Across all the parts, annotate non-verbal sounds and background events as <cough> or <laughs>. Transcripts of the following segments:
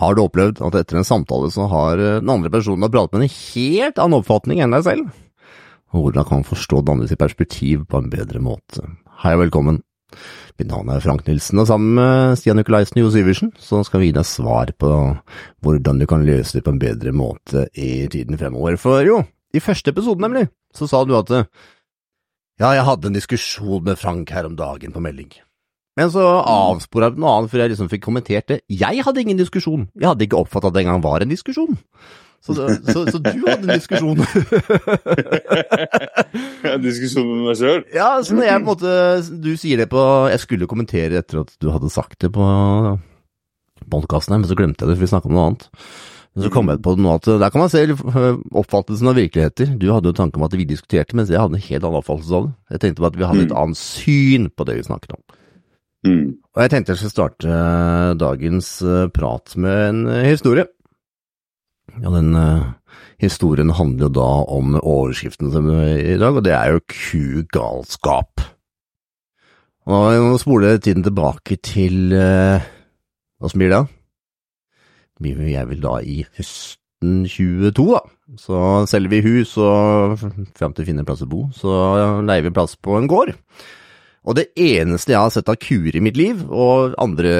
Har du opplevd at etter en samtale så har eh, den andre personen har pratet med en helt annen oppfatning enn deg selv? Og hvordan kan man forstå den andres perspektiv på en bedre måte? Hei og velkommen. Mitt navn er Frank Nilsen, og sammen med Stian Nikolaisen og Jo Syversen så skal vi gi deg svar på hvordan du kan løse det på en bedre måte i tiden fremover. For jo, i første episode nemlig, så sa du at ja, jeg hadde en diskusjon med Frank her om dagen på melding. Men så avspora jeg noe annet før jeg liksom fikk kommentert det. Jeg hadde ingen diskusjon. Jeg hadde ikke oppfattet at det engang var en diskusjon. Så, så, så, du hadde en diskusjon. <laughs> En diskusjon med meg sjøl? ja, så når jeg på en måte Du sier det på Jeg skulle kommentere etter at du hadde sagt det på podkasten men så glemte jeg det, for vi snakka om noe annet. Men så kom jeg på nå at der kan man se oppfattelsen av virkeligheter. Du hadde jo tanke om at vi diskuterte, mens jeg hadde en helt annen oppfattelse av det. Jeg tenkte på at vi hadde et annet syn på det vi snakket om. Mm. Og jeg tenkte jeg skulle starte dagens eh, prat med en eh, historie. Ja, den eh, historien handler jo da om overskriften som i dag, og det er jo kugalskap. Og jeg må spole tiden tilbake til eh, som blir det? Vi jeg vil da i høsten 22, da. Så selger vi hus, og fram til vi finner plass å bo, så leier vi plass på en gård. Og det eneste jeg har sett av kuer i mitt liv, og andre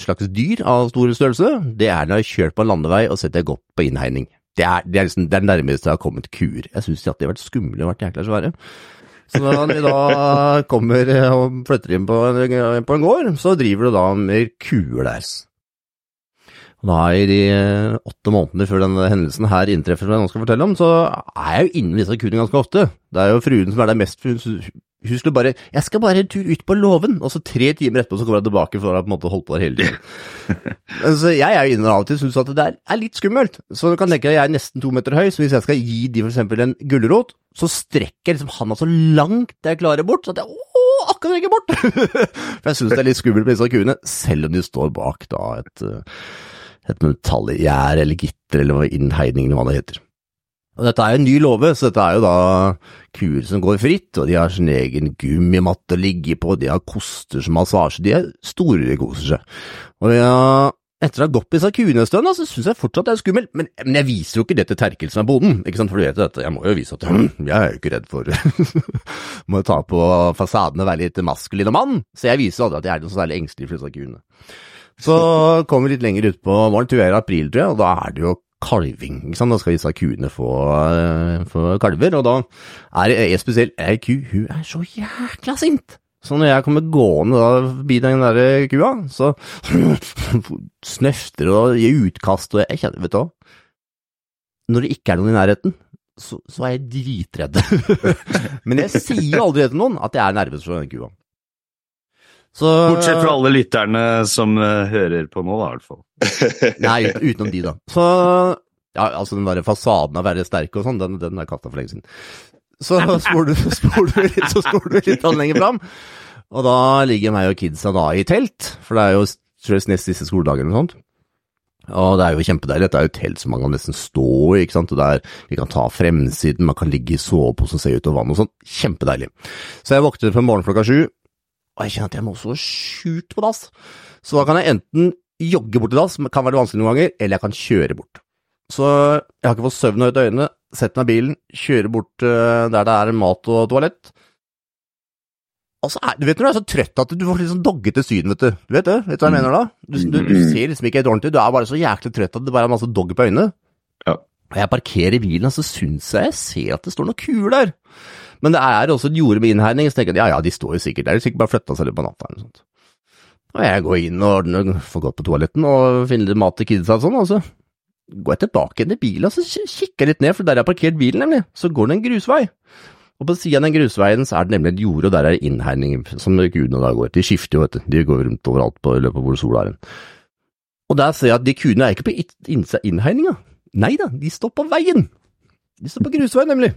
slags dyr av stor størrelse, det er når jeg har kjørt på en landevei og sett jeg gått på innhegning. Det er det, er liksom, det nærmeste jeg har kommet kuer. Jeg syns de har vært skumle og vært jækla svære. Så når vi da kommer og flytter inn på på en gård, så driver du da med kuer der. Og da i de åtte månedene før denne hendelsen her inntreffer, som jeg nå skal fortelle om, så er jeg jo inne i disse kuene ganske ofte. Det er jo fruen som er der mest hun skulle bare 'Jeg skal bare en tur ut på låven', og så tre timer etterpå så kommer jeg tilbake for å ha på en måte holdt på der hele tiden. <laughs> så jeg er jo inne av og til syns at det der er litt skummelt. Så du kan tenke deg jeg er nesten to meter høy, så hvis jeg skal gi de for eksempel en gulrot, så strekker liksom handa så langt jeg klarer bort, så at jeg å, akkurat rekker bort. <laughs> for jeg syns det er litt skummelt med disse kuene, selv om de står bak da et, et metallgjerde eller gitter eller innhegning eller hva det heter. Og dette er jo en ny låve, så dette er jo da kuer som går fritt, og de har sin egen gummimatte å ligge på, de har koster som massasje, de er store, de koser seg. Og ja, etter å ha gått på disse kuene en stund, så syns jeg fortsatt det er skummelt, men, men, jeg viser jo ikke det til Terkel som er bonden, ikke sant, for du vet jo dette, jeg må jo vise at <clears throat> jeg er jo ikke redd for <laughs> Må ta på fasaden og være litt maskulin og mann, så jeg viser aldri at jeg er noe særlig engstelig for disse kuene. Så kommer vi litt lenger ut på våren, tror jeg er april, tror jeg, og da er det jo kalving. ikke sant? Da skal disse kuene få, få kalver, og da er det spesielt ei ku, hun er så jækla sint. Så når jeg kommer gående da forbi den der kua, så <laughs> snøfter og gir utkast, og jeg kjenner, vet du hva Når det ikke er noen i nærheten, så, så er jeg dritredd. <laughs> <laughs> Men jeg sier aldri til noen at jeg er nervøs for den kua. Så, Bortsett fra alle lytterne som uh, hører på nå, da, i hvert fall. <laughs> Nei, utenom de, da. Så ja, altså den der fasaden av å være sterk og sånn, den, den er kasta for lenge siden. Så <laughs> spoler du, spor du litt, så spoler du litt lenger fram, og da ligger meg og kidsa da i telt, for det er jo tror jeg, nest siste skoledagen eller noe sånt. Og det er jo kjempedeilig. Det er jo telt som man kan nesten stå i, ikke sant. Og der vi kan ta fremsiden, man kan ligge i sovepose og se utover vannet og sånn. Kjempedeilig. Så jeg våknet på morgenen klokka sju, og jeg kjenner at jeg må så sjukt på dass. Så da kan jeg enten jogge bort til dass, som kan være vanskelig noen ganger, eller jeg kan kjøre bort. Så jeg har ikke fått søvn ut av øynene, setter meg i bilen, kjører bort uh, der det er mat og toalett. Altså, du vet når du er så trøtt at du får litt sånn doggete syn, vet du. Du vet det? Vet du hva jeg mener da? Du, du, du ser liksom ikke helt ordentlig, du er bare så jæklig trøtt at det bare er masse dogg på øynene. Ja. Og jeg parkerer bilen, og så syns jeg jeg ser at det står noen kuer der. Men det er også et jorde med innhegning, så tenker jeg ja ja, de står jo sikkert der, de sikkert bare flytta seg litt på natta eller noe sånt. Og jeg går inn og ordner, får gått på toaletten og finner litt mat til kidsa og sånn, og så går jeg tilbake i bilen og så kikker jeg litt ned, for der jeg har parkert bilen, nemlig, så går det en grusvei. Og på siden av den grusveien så er det nemlig et jorde, og der er det innhegning som kuene da går. De skifter jo, vet du, de går rundt overalt på, løpet av hvor sola er. Og der ser jeg at de kuene er ikke på innhegninga. Nei da, de står på veien. De står på grusveien, nemlig.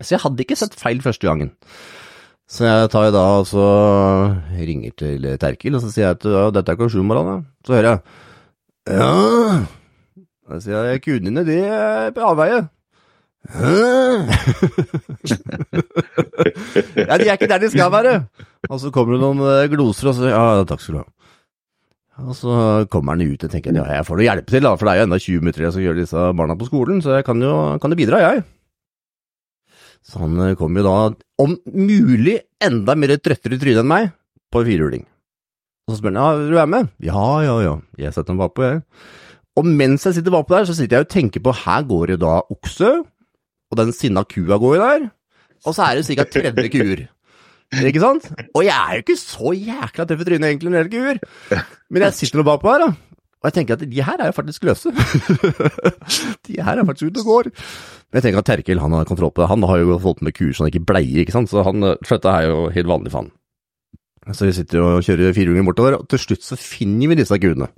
Så jeg hadde ikke sett feil første gangen. Så jeg tar jo da og så ringer til Terkel, og så sier jeg at ja, dette er klokka ja. Så hører jeg ja Da sier jeg kudene dine, de er på avveie. <laughs> ja, de er ikke der de skal være. Og så kommer det noen gloser og så ja, takk skal du ha. Og så kommer han ut og tenker ja, jeg får noe hjelpe til, da, for det er jo enda 20 minutter jeg skal gjøre disse barna på skolen, så jeg kan jo, kan jo bidra, jeg. Så han kom jo da, om mulig, enda mer trøttere i trynet enn meg, på firehjuling. Og så spør han ja, vil du være med? Ja, ja, ja, jeg setter meg bakpå, jeg. Og mens jeg sitter bakpå der, så sitter jeg og tenker på her går det da okse, og den sinna kua går jo der, og så er det ca. 30 kuer. Ikke sant? Og jeg er jo ikke så jækla tøff i trynet egentlig når det gjelder kuer, men jeg sitter nå bakpå her, da. Og jeg tenker at de her er jo faktisk løse. <laughs> de her er faktisk ute og går. Men jeg tenker at Terkel han har kontroll på det. Han har jo fått med kuer så han ikke bleier, ikke sant. Så han, dette er jo helt vanlig for han. Så vi sitter og kjører firehjulinger bortover, og til slutt så finner vi disse kuene.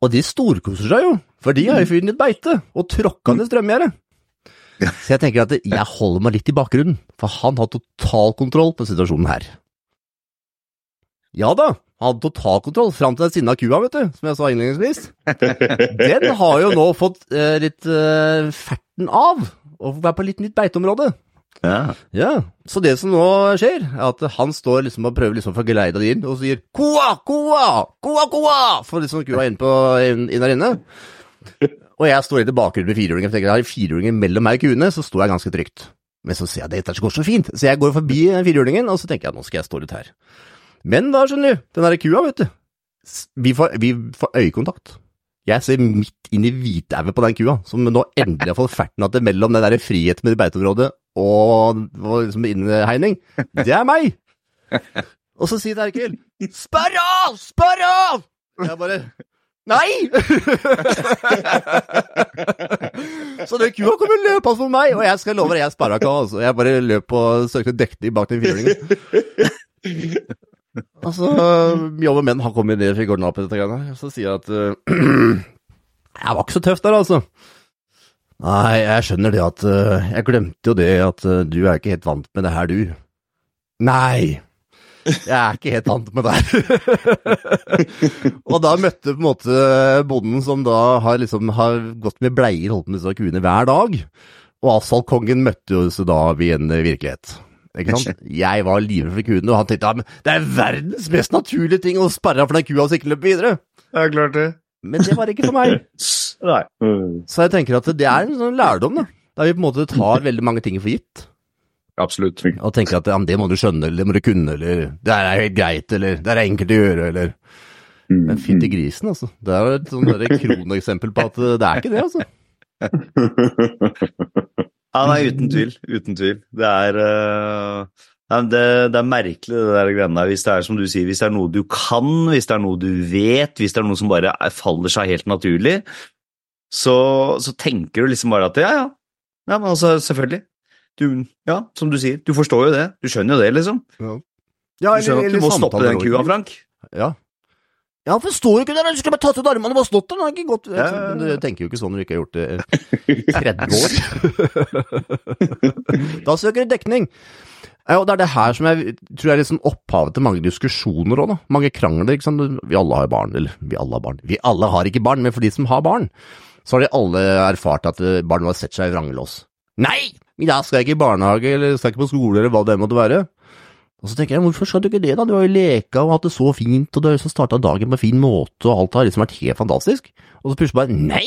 Og de storkoser seg jo, for de har jo funnet et beite og tråkka ned strømgjerdet. Så jeg tenker at jeg holder meg litt i bakgrunnen, for han har total kontroll på situasjonen her. Ja da, han hadde totalkontroll fram til den sinna kua, vet du, som jeg sa innledningsvis. Den har jo nå fått eh, litt eh, ferten av, og er på litt nytt beiteområde. Ja. Ja, så det som nå skjer, er at han står liksom og prøver liksom å få geleida det inn, og sier koa, koa, koa, koa, for liksom kua inn, på, inn, inn der inne. Og jeg står litt i bakgrunnen med firehjulingen, for tenker, jeg har firehjulingen mellom meg og kuene, så står jeg ganske trygt. Men så ser jeg at dette går så fint, så jeg går forbi firehjulingen, og så tenker jeg nå skal jeg stå litt her. Men da, skjønner du, den der kua, vet du, vi får, vi får øyekontakt. Jeg ser midt inn i hvitauet på den kua, som nå endelig har fått ferten at det mellom den der friheten med beiteområdet og, og liksom innhegning. Det er meg! Og så sier Terkel 'Sperr av! Sperr av!' Jeg bare Nei! så den kua kommer løpende for meg, og jeg skal love deg, jeg sperra ikke av. Altså. Jeg bare løp og søkte dekning bak den firehjulingen. <laughs> Altså, jobber menn, har kommet ned fra gården opp dette greiene, så sier jeg at uh, <clears throat> Jeg var ikke så tøff der, altså. Nei, jeg skjønner det at uh, Jeg glemte jo det at uh, du er ikke helt vant med det her, du. Nei. Jeg er ikke helt vant med det her. <laughs> og da møtte på en måte bonden som da har liksom har gått med bleier, holdt med disse kuene hver dag. Og asfaltkongen møtte jo så da i en virkelighet. Ikke sant? Jeg var livredd for kuene, og han tenkte ja, det er verdens mest naturlige ting å sperre for den kua så ikke løper videre. Det er klart det. Men det var ikke for meg. <laughs> Nei. Så jeg tenker at det er en sånn lærdom, da. Der vi på en måte tar veldig mange ting for gitt. Absolutt. Og tenker at ja, det må du skjønne, eller det må du kunne, eller det er helt greit, eller det er enkelt å gjøre, eller Men fytti grisen, altså. Det er jo et sånn kroneksempel på at det er ikke det, altså. <laughs> Ja, nei, uten tvil. Uten tvil. Det er, eh, nei, det, det er merkelig, det der greiene der. Hvis det er som du sier, hvis det er noe du kan, hvis det er noe du vet, hvis det er noe som bare er, faller seg helt naturlig, så, så tenker du liksom bare at ja, ja. Ja, men altså, selvfølgelig. Du, ja, som du sier, du forstår jo det. Du skjønner jo det, liksom. Ja, Du skjønner at du må stoppe den kua, Frank. Ja. Ja, han forstår jo ikke det, han skulle bare tatt ut armene og bare stått der, det har ikke gått Ja, ja, ja. Du tenker jo ikke sånn når du ikke har gjort det <laughs> i 30 år. <laughs> da søker du dekning. Ja, og det er det her som jeg tror er liksom opphavet til mange diskusjoner òg. Mange krangler, ikke sant. Vi alle har barn, eller vi alle har barn. Vi alle har ikke barn, men for de som har barn, så har de alle erfart at eh, barn har sett seg i vranglås. Nei! I dag skal jeg ikke i barnehage, eller skal jeg ikke på skole, eller hva det måtte være. Og så tenker jeg, hvorfor skal du ikke det da? Du har jo leka og hatt det så fint, og du har liksom starta dagen på en fin måte, og alt har liksom vært helt fantastisk. Og så plutselig bare nei!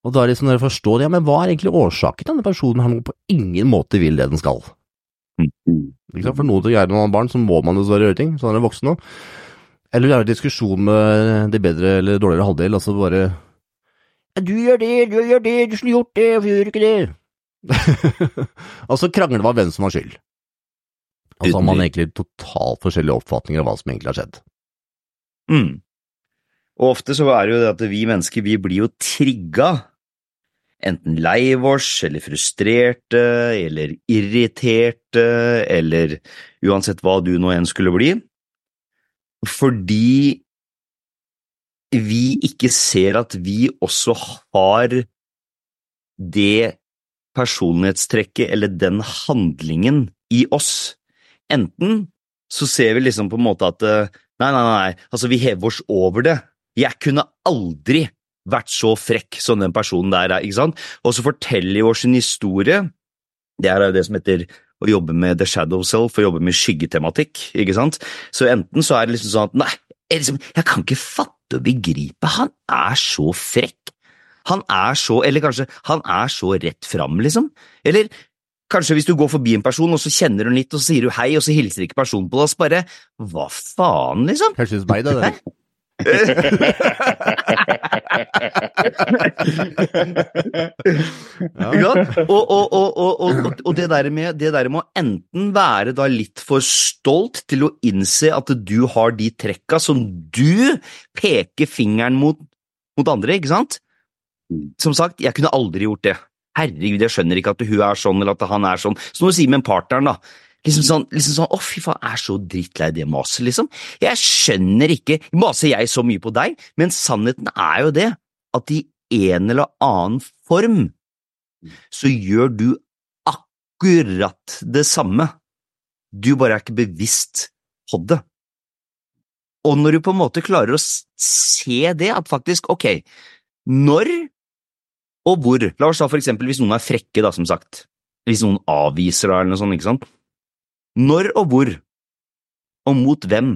Og da er det liksom jeg forstår, det, ja, men hva er egentlig årsaken til denne personen her nå på ingen måte vil det den skal? Liksom. For noen til å gjøre noen barn, så må man så gjøre ting, sånn er det voksen nå. Eller det er en diskusjon med det bedre eller dårligere halvdel, altså bare ja, du gjør det, du gjør det, du skulle gjort det, hvorfor gjør du ikke det? <laughs> altså krangler var hvem som har skyld. Og så har man egentlig totalt forskjellige oppfatninger av hva som egentlig har skjedd. Mm. Og ofte så er det jo det at vi mennesker, vi blir jo trigga. Enten lei oss, eller frustrerte, eller irriterte, eller uansett hva du nå enn skulle bli. Fordi vi ikke ser at vi også har det personlighetstrekket eller den handlingen i oss. Enten så ser vi liksom på en måte at eh, nei, nei, nei, altså vi hever oss over det. Jeg kunne aldri vært så frekk som den personen der er, ikke sant? Og så forteller vi oss en historie. Det er jo det som heter å jobbe med the shadow self, å jobbe med skyggetematikk, ikke sant? Så enten så er det liksom sånn at nei, jeg, liksom, jeg kan ikke fatte og begripe. Han er så frekk. Han er så Eller kanskje han er så rett fram, liksom. Eller kanskje hvis du går forbi en person, og så kjenner du litt, og så sier du hei, og så hilser ikke personen på deg, og så bare Hva faen, liksom? Høres ut som meg, det der. ja. ja. Og, og, og, og, og, og det, der med, det der med å enten være da litt for stolt til å innse at du har de trekka som du peker fingeren mot, mot andre, ikke sant? Som sagt, jeg kunne aldri gjort det. Herregud, jeg skjønner ikke at hun er sånn, eller at han er sånn. Så når du sier med partneren, da, Liksom sånn, liksom sånn, å fy faen, jeg er så drittlei det maset, liksom. Jeg skjønner ikke, maser jeg så mye på deg, men sannheten er jo det, at i en eller annen form så gjør du akkurat det samme. Du bare er ikke bevisst på det. Og når du på en måte klarer å se det, at faktisk, ok, når og hvor, la oss ta for eksempel hvis noen er frekke, da, som sagt, hvis noen avviser deg eller noe sånt, ikke sant, når og hvor, og mot hvem,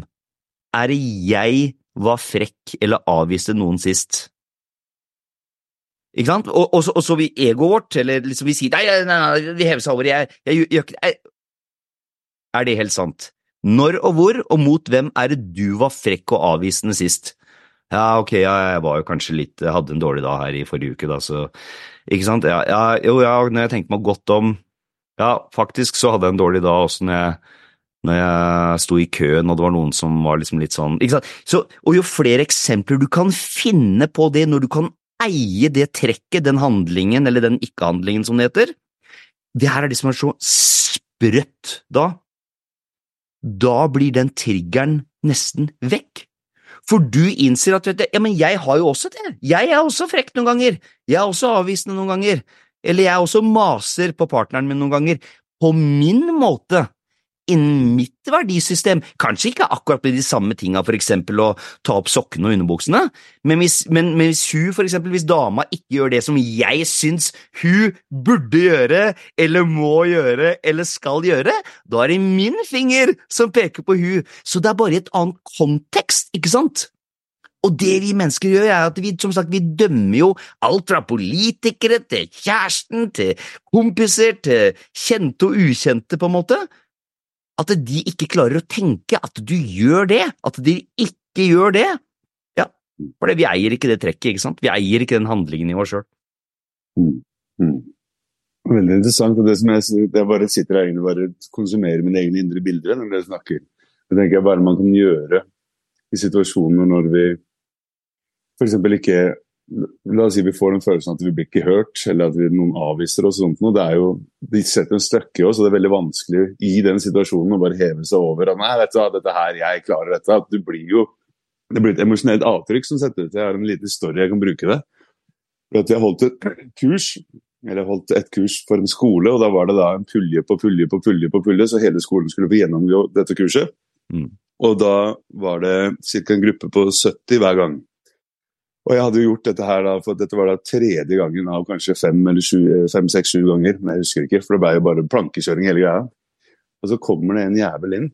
er det jeg var frekk eller avviste noen sist? Ikke sant? Og, og, så, og så vi egoet vårt, eller liksom vi sier nei, nei, nei, vi hever seg over, jeg, jeg gjør ikke det. Er det helt sant? Når og hvor, og mot hvem er det du var frekk og avvisende sist? Ja, ok, ja, jeg var jo kanskje litt Jeg hadde en dårlig dag her i forrige uke, da, så Ikke sant? Ja, ja, jo, ja, når jeg tenkte meg godt om ja, faktisk så hadde jeg en dårlig dag også når jeg, når jeg sto i køen og det var noen som var liksom litt sånn ikke sant? Så, Og jo flere eksempler du kan finne på det når du kan eie det trekket, den handlingen eller den ikke-handlingen som det heter, det her er det som er så sprøtt da. Da blir den triggeren nesten vekk. For du innser at du, ja, men jeg har jo også det, jeg er også frekk noen ganger, jeg er også avvisende noen ganger, eller jeg også maser på partneren min noen ganger, på min måte, innen mitt verdisystem, kanskje ikke akkurat med de samme tinga, for eksempel å ta opp sokkene og underbuksene, men hvis, men, men hvis hun, for eksempel, hvis dama ikke gjør det som jeg syns hun burde gjøre, eller må gjøre, eller skal gjøre, da er det min finger som peker på hun, så det er bare i et annet kontekst, ikke sant? Og det vi mennesker gjør, er at vi som sagt, vi dømmer jo alt fra politikere til kjæresten til kompiser til kjente og ukjente, på en måte. At de ikke klarer å tenke at du gjør det, at de ikke gjør det. Ja, for vi eier ikke det trekket, ikke sant? Vi eier ikke den handlingen i oss sjøl. Mm. Mm. Veldig interessant. og det som Jeg, jeg bare sitter her og bare konsumerer mine egne indre bilder når dere snakker. Det tenker jeg bare man kan gjøre i situasjoner når vi f.eks. ikke La oss si vi får en følelse av at vi blir ikke hørt, eller at vi, noen avviser oss. sånt noe. Det er jo, De setter en støkke i oss, og det er veldig vanskelig i den situasjonen å bare heve seg over Og, nei, vet du hva, dette her, jeg klarer dette. At du blir jo, Det blir et emosjonelt avtrykk som setter ut. Jeg har en liten story jeg kan bruke det. For at Jeg holdt et kurs eller holdt et kurs for en skole, og da var det da en pulje på pulje på pulje, på pulje, så hele skolen skulle få gjennomgå dette kurset. Mm. Og da var det ca. en gruppe på 70 hver gang. Og jeg hadde jo gjort dette her da, for dette var da tredje gangen av kanskje fem, eller sju, fem, seks, sju ganger. Men jeg husker ikke, for det ble jo bare plankekjøring hele greia. Og så kommer det en jævel inn,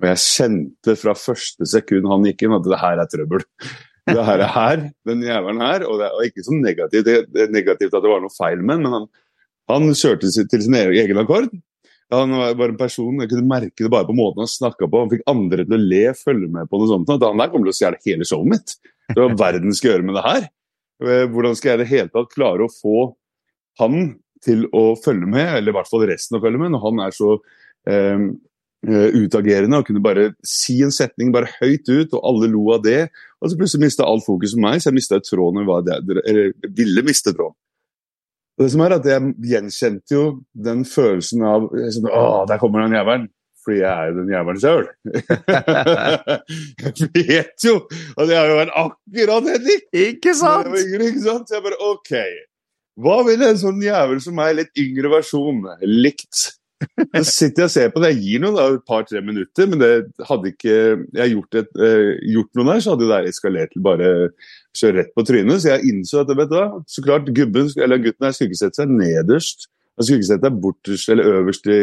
og jeg kjente fra første sekund han gikk inn at det her er trøbbel. <laughs> Det her er her, den jævelen her, og det er ikke så negativt, det er negativt at det var noe feil med men han, han kjørte til sin egen akkord. Han var bare en person, Jeg kunne merke det bare på måten han snakka på. Han fikk andre til å le, følge med på noe sånt. At han der kommer til å stjele hele showet mitt. Det Hva verden skal gjøre med det her? Eh, hvordan skal jeg i det hele tatt klare å få han til å følge med, eller i hvert fall resten å følge med, når han er så eh, eh, utagerende og kunne bare si en setning bare høyt ut, og alle lo av det. Og så plutselig mista alt fokus på meg, så jeg mista tråden, eller ville miste tråden. Og det som er at Jeg gjenkjente jo den følelsen av sånn, Å, der kommer den jævelen fordi jeg er jo den jævelen sjøl. <laughs> jeg vet jo at jeg har jo vært akkurat Henrik! Ikke sant? Ikke sant? Så jeg bare OK. Hva ville en sånn jævel som meg, litt yngre versjon, likt? Så sitter jeg og ser på det. Jeg gir noen et par-tre minutter, men det hadde ikke jeg gjort, et, eh, gjort noe der, så hadde det eskalert til bare kjøre rett på trynet. Så jeg innså at vet du så klart gubben, eller gutten her skulle ikke sette seg nederst. Han skulle ikke sette seg bortest eller øverst i,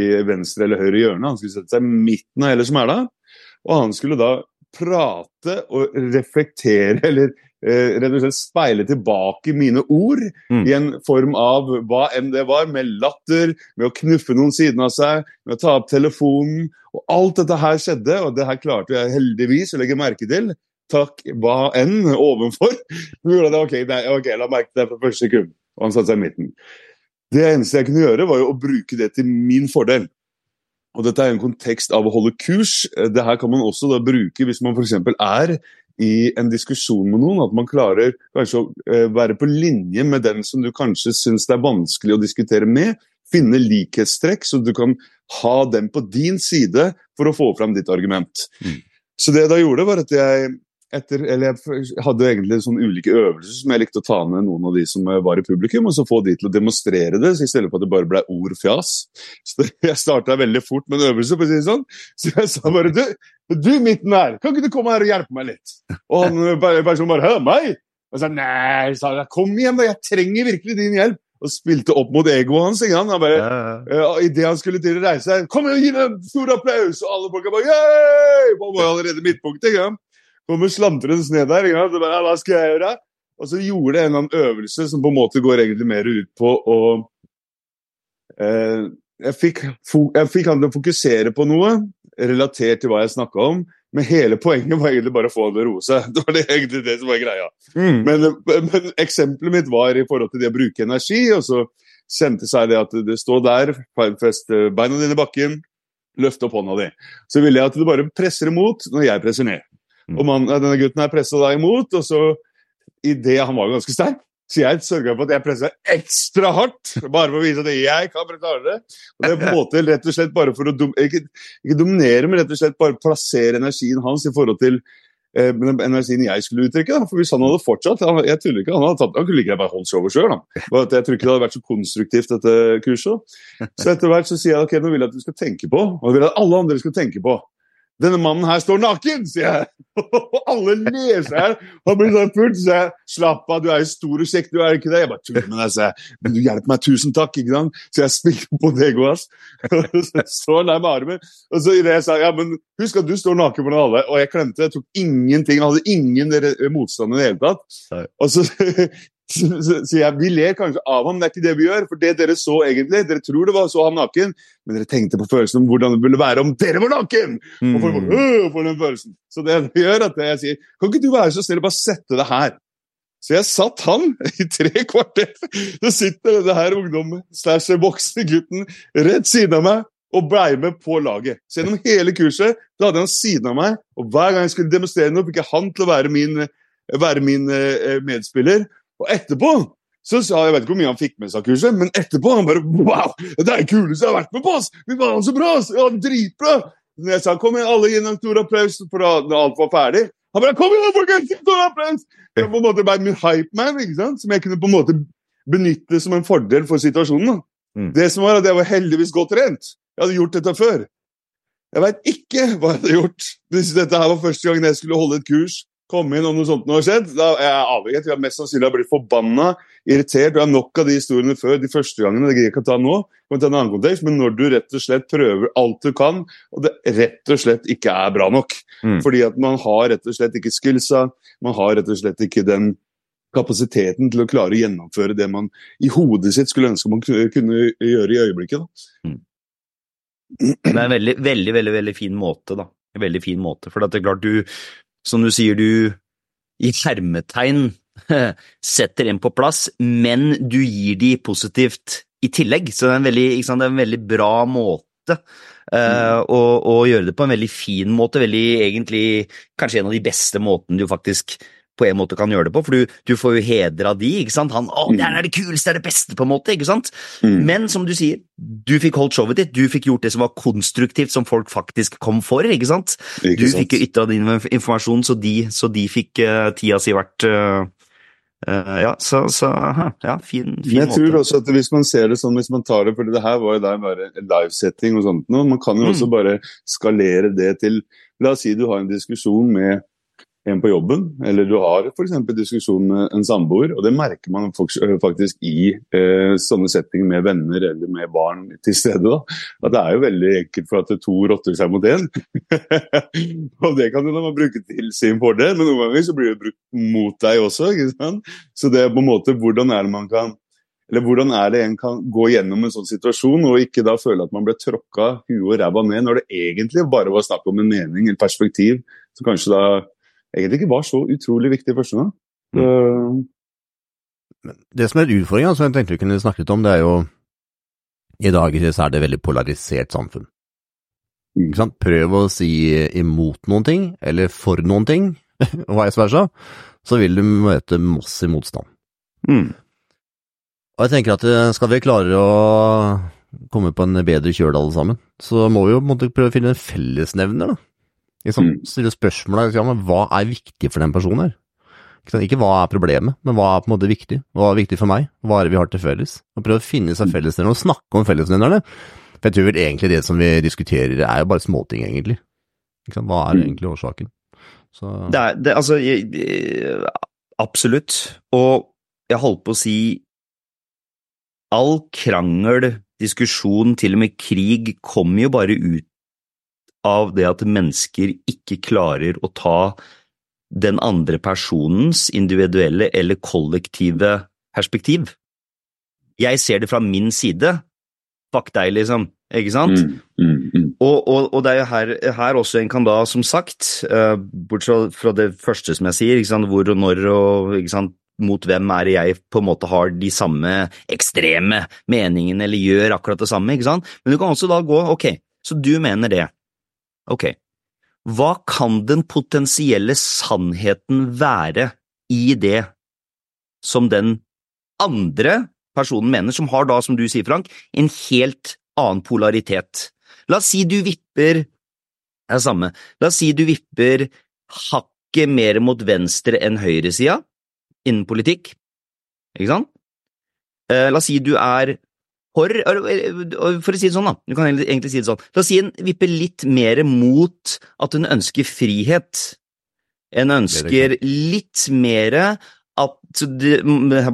i venstre eller høyre hjørne. Han skulle sette seg midten av hele smæla. Og han skulle da prate og reflektere, eller eh, rett og slett speile tilbake mine ord Mm. i en form av hva enn det var, med latter, med å knuffe noen siden av seg, med å ta opp telefonen. Og alt dette her skjedde, og det her klarte jeg heldigvis å legge merke til. Takk hva enn ovenfor. <laughs> Det, ok, nei, ok, la merke til det fra første sekund. Og han satte seg i midten. Det eneste jeg kunne gjøre, var jo å bruke det til min fordel. Og dette er en kontekst av å holde kurs. Det her kan man også da bruke hvis man f.eks. er i en diskusjon med noen, at man klarer kanskje å eh, være på linje med den som du kanskje syns det er vanskelig å diskutere med. Finne likhetstrekk, så du kan ha dem på din side for å få fram ditt argument. Mm. Så det jeg da gjorde, var at jeg etter, eller jeg hadde egentlig sånne ulike øvelser som jeg likte å ta med noen av de som eh, var i publikum, og så få de til å demonstrere det, så i stedet for at det bare ble ord fjas. <laughs> Så jeg starta veldig fort med en øvelse, for å si det sånn. Så jeg sa bare du, du midten her, kan ikke du komme her og hjelpe meg litt? Og han eh, personen bare Hæ, meg? Og sa nei, sa jeg, kom igjen, da, jeg trenger virkelig din hjelp. Og spilte opp mot egoet hans. ikke sant? Han bare, Ja. Uh, Idet han skulle til å reise seg, kom igjen, gi dem en stor applaus! Og alle folka bare Yay! Man var allerede midtpunktet. ikke sant? Kommer slantrende ned der. ikke sant? Bare, hva skal jeg gjøre? Og så gjorde jeg en eller annen øvelse som på en måte går egentlig mer ut på å eh, jeg, fikk, jeg fikk han til å fokusere på noe relatert til hva jeg snakka om. Men hele poenget var egentlig bare å få han til å roe seg. <laughs> Det var det, egentlig det som var greia. Mm. Men, men eksempelet mitt var i forhold til det å bruke energi, og så kjente seg det at det står der, fest beina dine i bakken, løft opp hånda di. Så ville jeg at du bare presser imot når jeg presser ned. Mm. Og man, denne gutten her pressa da imot, og så i det, Han var jo ganske sterk, så jeg sørga for at jeg pressa ekstra hardt, bare for å vise at jeg kan presse hardere. Og det er på en måte rett og slett bare for å dom, ikke, ikke dominere, men rett og slett bare plassere energien hans i forhold til eh, energien jeg skulle uttrykke. Da. For Hvis han hadde fortsatt han, jeg tuller ikke, han, hadde tatt, han kunne like gjerne bare holdt showet sjøl. Jeg tror ikke det hadde vært så konstruktivt, dette kurset. Så etter hvert så sier jeg ok, nå vil jeg at du skal tenke på, og jeg vil at alle andre skal tenke på denne mannen her står naken, sier jeg. Og <laughs> alle ler seg her. Han blir sånn fullt, så jeg slapp av, du er jo stor og kjekk, du er ikke det? Jeg bare tuller med deg, sier jeg. Men du hjelper meg, tusen takk, ikke sant? Så jeg spilte på det ass. <laughs> Så står han der med armen. Og så i det jeg sa ja, men husk at du står naken foran alle. Og jeg klemte, jeg tok ingenting, jeg hadde ingen motstand i det hele tatt. Og så <laughs> så, så, jeg, Vi ler kanskje av ham, det er ikke det vi gjør. For det dere så egentlig, dere tror det var så ham naken, men dere tenkte på følelsen om hvordan det ville være om dere var naken! Og folk øh, bare, for den følelsen. Så det gjør at jeg sier Kan ikke du være så snill og bare sette det her? Så jeg satt han <laughs> i tre kvarter. Så sitter denne her ungdommen slash voksne gutten rett siden av meg og blei med på laget. Så gjennom hele kurset da hadde han siden av meg, og hver gang jeg skulle demonstrere noe, fikk jeg han til å være min, være min eh, medspiller. Og etterpå så sa jeg vet ikke hvor mye han fikk med seg av kurset, men etterpå han bare Wow! Det er det kuleste jeg har vært med på! ass! Vi var så bra! ass! Ja, dritbra! Når jeg sa kom igjen, alle gi en stor applaus for da alt var ferdig. Han bare kom igjen, folkens! Stor applaus! Det på en måte bare min hype man, ikke sant? som jeg kunne på en måte benytte som en fordel for situasjonen. Mm. Det som var at jeg var heldigvis godt trent. Jeg hadde gjort dette før. Jeg veit ikke hva jeg hadde gjort hvis dette her var første gangen jeg skulle holde et kurs. Komme inn om noe sånt nå har skjedd. Da er jeg avhengig. Vi har mest sannsynlig blitt forbanna, irritert. Vi har nok av de historiene før. De første gangene. Det gidder jeg ikke å ta nå. Kan ta en annen kontekst, Men når du rett og slett prøver alt du kan, og det rett og slett ikke er bra nok. Mm. Fordi at man har rett og slett ikke skillsa, man har rett og slett ikke den kapasiteten til å klare å gjennomføre det man i hodet sitt skulle ønske man kunne gjøre i øyeblikket. Da. Det er en veldig, veldig, veldig, veldig fin måte, da. En veldig fin måte. For det er klart du, som du sier, du i hermetegn <laughs> setter en på plass, men du gir de positivt i tillegg. Så det er en veldig, sant, er en veldig bra måte eh, å, å gjøre det på en veldig fin måte. Veldig, egentlig, kanskje en av de beste måtene du faktisk på en måte kan gjøre det på, for du, du får jo heder av de, ikke sant? Han, å, det er det kuleste, det er det beste, på en måte, ikke sant? Mm. Men som du sier, du fikk holdt showet ditt, du fikk gjort det som var konstruktivt, som folk faktisk kom for, ikke sant? Ikke Du sant? fikk jo ytra din informasjon, så de, så de fikk uh, tida si vært Uh, Uh, Ja, så, så aha, ja, fin, fin Men jeg tror også at hvis man ser det sånn, hvis man tar det, for det her var jo der bare en livesetting og sånt, noe. man kan jo Mm. også bare skalere det til La oss si du har en diskusjon med en på jobben, eller du har f.eks. diskusjon med en samboer, og det merker man faktisk i eh, sånne settinger med venner eller med barn til stede, da, at det er jo veldig enkelt for at to rotter seg mot én. <laughs> og det kan da bruke til sin fordel, men noen ganger så blir det brukt mot deg også. ikke sant? Så det er på en måte hvordan er det man kan eller hvordan er det en kan gå gjennom en sånn situasjon og ikke da føle at man ble tråkka huet og ræva ned, når det egentlig bare var snakk om en mening, et perspektiv, som kanskje da egentlig ikke var så utrolig viktig første gang. Mm. Det som er utfordringa, som jeg tenkte vi kunne snakket om, det er jo i dag så er det veldig polarisert samfunn. Mm. Prøv å si imot noen ting, eller for noen ting, <laughs> og vice versa, så vil du møte massiv motstand. Mm. Og jeg tenker at eh, skal vi klare å komme på en bedre kjøl alle sammen, så må vi jo måte prøve å finne en fellesnevner, da. Liksom, mm. Stille spørsmål ja, men hva er viktig for den personen her? Ikke hva er problemet, men hva er på en måte viktig? Hva er viktig for meg? Hva er det vi har til felles? Og prøve å finne seg fellesnevnere og snakke om fellesnevnerne. For jeg tror vel egentlig det som vi diskuterer, er jo bare småting, egentlig. Hva er mm. egentlig årsaken? Så... Det er, det, altså, absolutt. Og jeg holdt på å si all krangel, diskusjon, til og med krig, kommer jo bare ut av det at mennesker ikke klarer å ta den andre personens individuelle eller kollektive perspektiv. Jeg ser det fra min side. Fuck deg, liksom. Ikke sant? Mm, mm, mm. Og, og, og, det er jo her, her, også en kan da, som sagt, uh, bortsett fra det første som jeg sier, hvor og når og sant, mot hvem er det jeg på en måte har de samme ekstreme meningene, eller gjør akkurat det samme, ikke sant? Men du kan også da gå, ok, så du mener det. Ok, hva kan den potensielle sannheten være i det som den andre personen mener, som har da, som du sier, Frank, en helt annen polaritet? La oss si du vipper Det er samme. La oss si du vipper hakket mer mot venstre enn høyresida innen politikk, ikke sant? Eh, la oss si du er for For å si det sånn, da, du kan egentlig si det sånn, la oss si en vipper litt mer mot at hun ønsker frihet. En ønsker litt mer at det,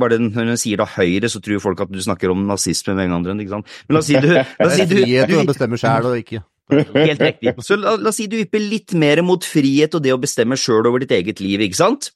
bare Når hun sier da Høyre, så tror folk at du snakker om nazisme med en gang. ikke sant? Men la oss si du, la oss si du, Frihet til å bestemme sjæl og ikke Helt riktig. Så la, la, oss si du vipper litt mer mot frihet og det å bestemme sjøl over ditt eget liv, ikke sant?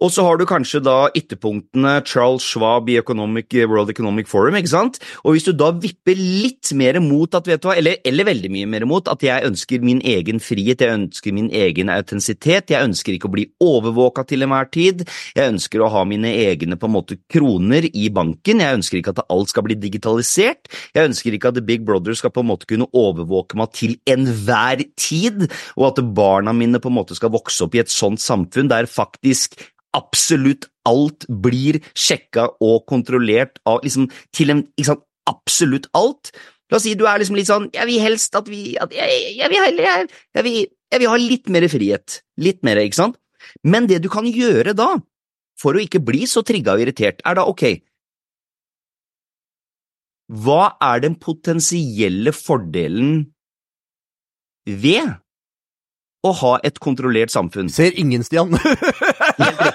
Og så har du kanskje da ytterpunktene Charles Schwab i Economic, World Economic Forum, ikke sant? Og hvis du da vipper litt mer mot at, vet du hva, eller, eller veldig mye mer mot at jeg ønsker min egen frihet, jeg ønsker min egen autentisitet, jeg ønsker ikke å bli overvåka til enhver tid, jeg ønsker å ha mine egne på en måte kroner i banken, jeg ønsker ikke at alt skal bli digitalisert, jeg ønsker ikke at The Big Brother skal på en måte kunne overvåke meg til enhver tid, og at barna mine på en måte skal vokse opp i et sånt samfunn der faktisk absolutt alt blir sjekka og kontrollert av liksom til en sant, absolutt alt. La oss si du er liksom litt sånn Jeg vil helst at vi at jeg, jeg, vil, jeg, jeg, vil, jeg vil ha litt mer frihet. Litt mer, ikke sant? Men det du kan gjøre da, for å ikke bli så trigga og irritert, er da ok Hva er den potensielle fordelen ved å ha et kontrollert samfunn. Ser ingen, Stian. <laughs> Helt.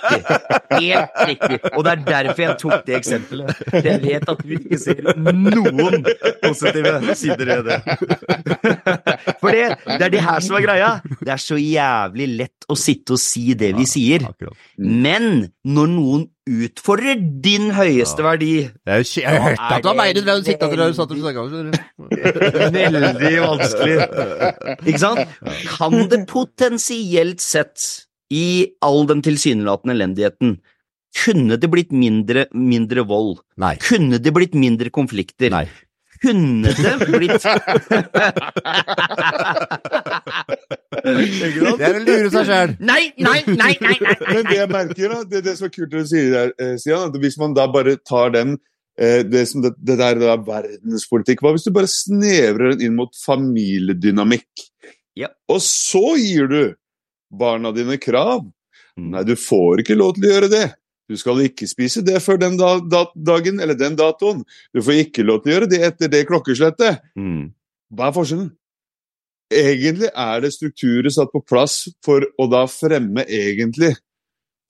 Helt riktig. Og det er derfor jeg tok det eksempelet. Jeg vet at du ikke ser noen positive sider ved det. For det, det er det her som er greia. Det er så jævlig lett å sitte og si det vi sier. Men når noen utfordrer din høyeste ja. verdi. Jeg, jeg, jeg hørte at det var meg du sitte der du satt og snakka Veldig vanskelig. Ikke sant? Kan det potensielt sett, i all den tilsynelatende elendigheten, kunne det blitt mindre, mindre vold? Nei. Kunne det blitt mindre konflikter? Nei kunne det blitt <laughs> Det er å lure seg sjøl. Nei, nei, nei, nei, nei, Men det jeg merker, da, det, det som er kult det du sier der, Sian, Stian, at hvis man da bare tar den eh, det, som det, det der er verdenspolitikk Hva hvis du bare snevrer den inn mot familiedynamikk? Ja. Og så gir du barna dine krav. Mm. Nei, du får ikke lov til å gjøre det. Du skal ikke spise det før den da, da, dagen eller den datoen. Du får ikke lov til å gjøre det etter det klokkeslettet. Mm. Hva er forskjellen? egentlig er det strukturer satt på plass for å da fremme egentlig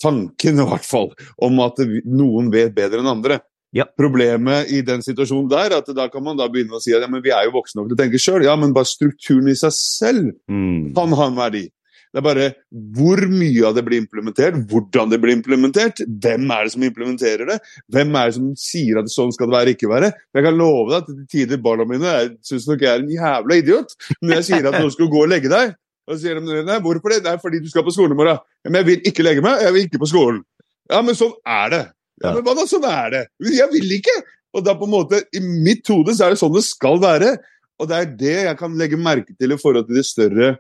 tanken, <laughs> i hvert fall, om at noen vet bedre enn andre. Ja. Problemet i den situasjonen der er at da kan man da begynne å si at ja, men vi er jo voksne nok til å tenke sjøl. Ja, men bare strukturen i seg selv Mm. kan ha en verdi. Det er bare hvor mye av det blir implementert, hvordan det blir implementert, hvem er det som implementerer det, hvem er det som sier at sånn skal det være, ikke være. Jeg kan love deg at til tider barna mine syns nok jeg er en jævla idiot når jeg sier at nå skal gå og legge deg. Og så sier de nei, hvorfor det? Det er fordi du skal på skolen i morgen. Men jeg vil ikke legge meg, jeg vil ikke på skolen. Ja, men sånn er det. Ja, men hva da, sånn er det. Jeg vil ikke! Og da på en måte, i mitt hode så er det sånn det skal være. Og det er det jeg kan legge merke til i forhold til de større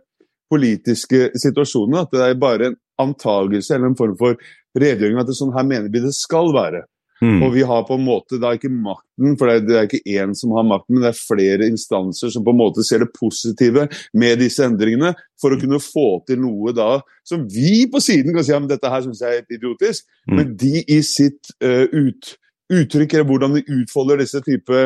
politiske situasjonene. At det er bare en antagelse eller en form for redegjøring at det er sånn her mener vi det skal være. Mm. Og vi har på en måte da ikke makten, for det er, ikke én som har makten, men det er flere instanser som på en måte ser det positive med disse endringene, for å kunne få til noe da som vi på siden kan si ja, dette her syns jeg er helt idiotisk, Mm. men de i sitt uh, ut, uttrykk, eller hvordan de utfolder disse type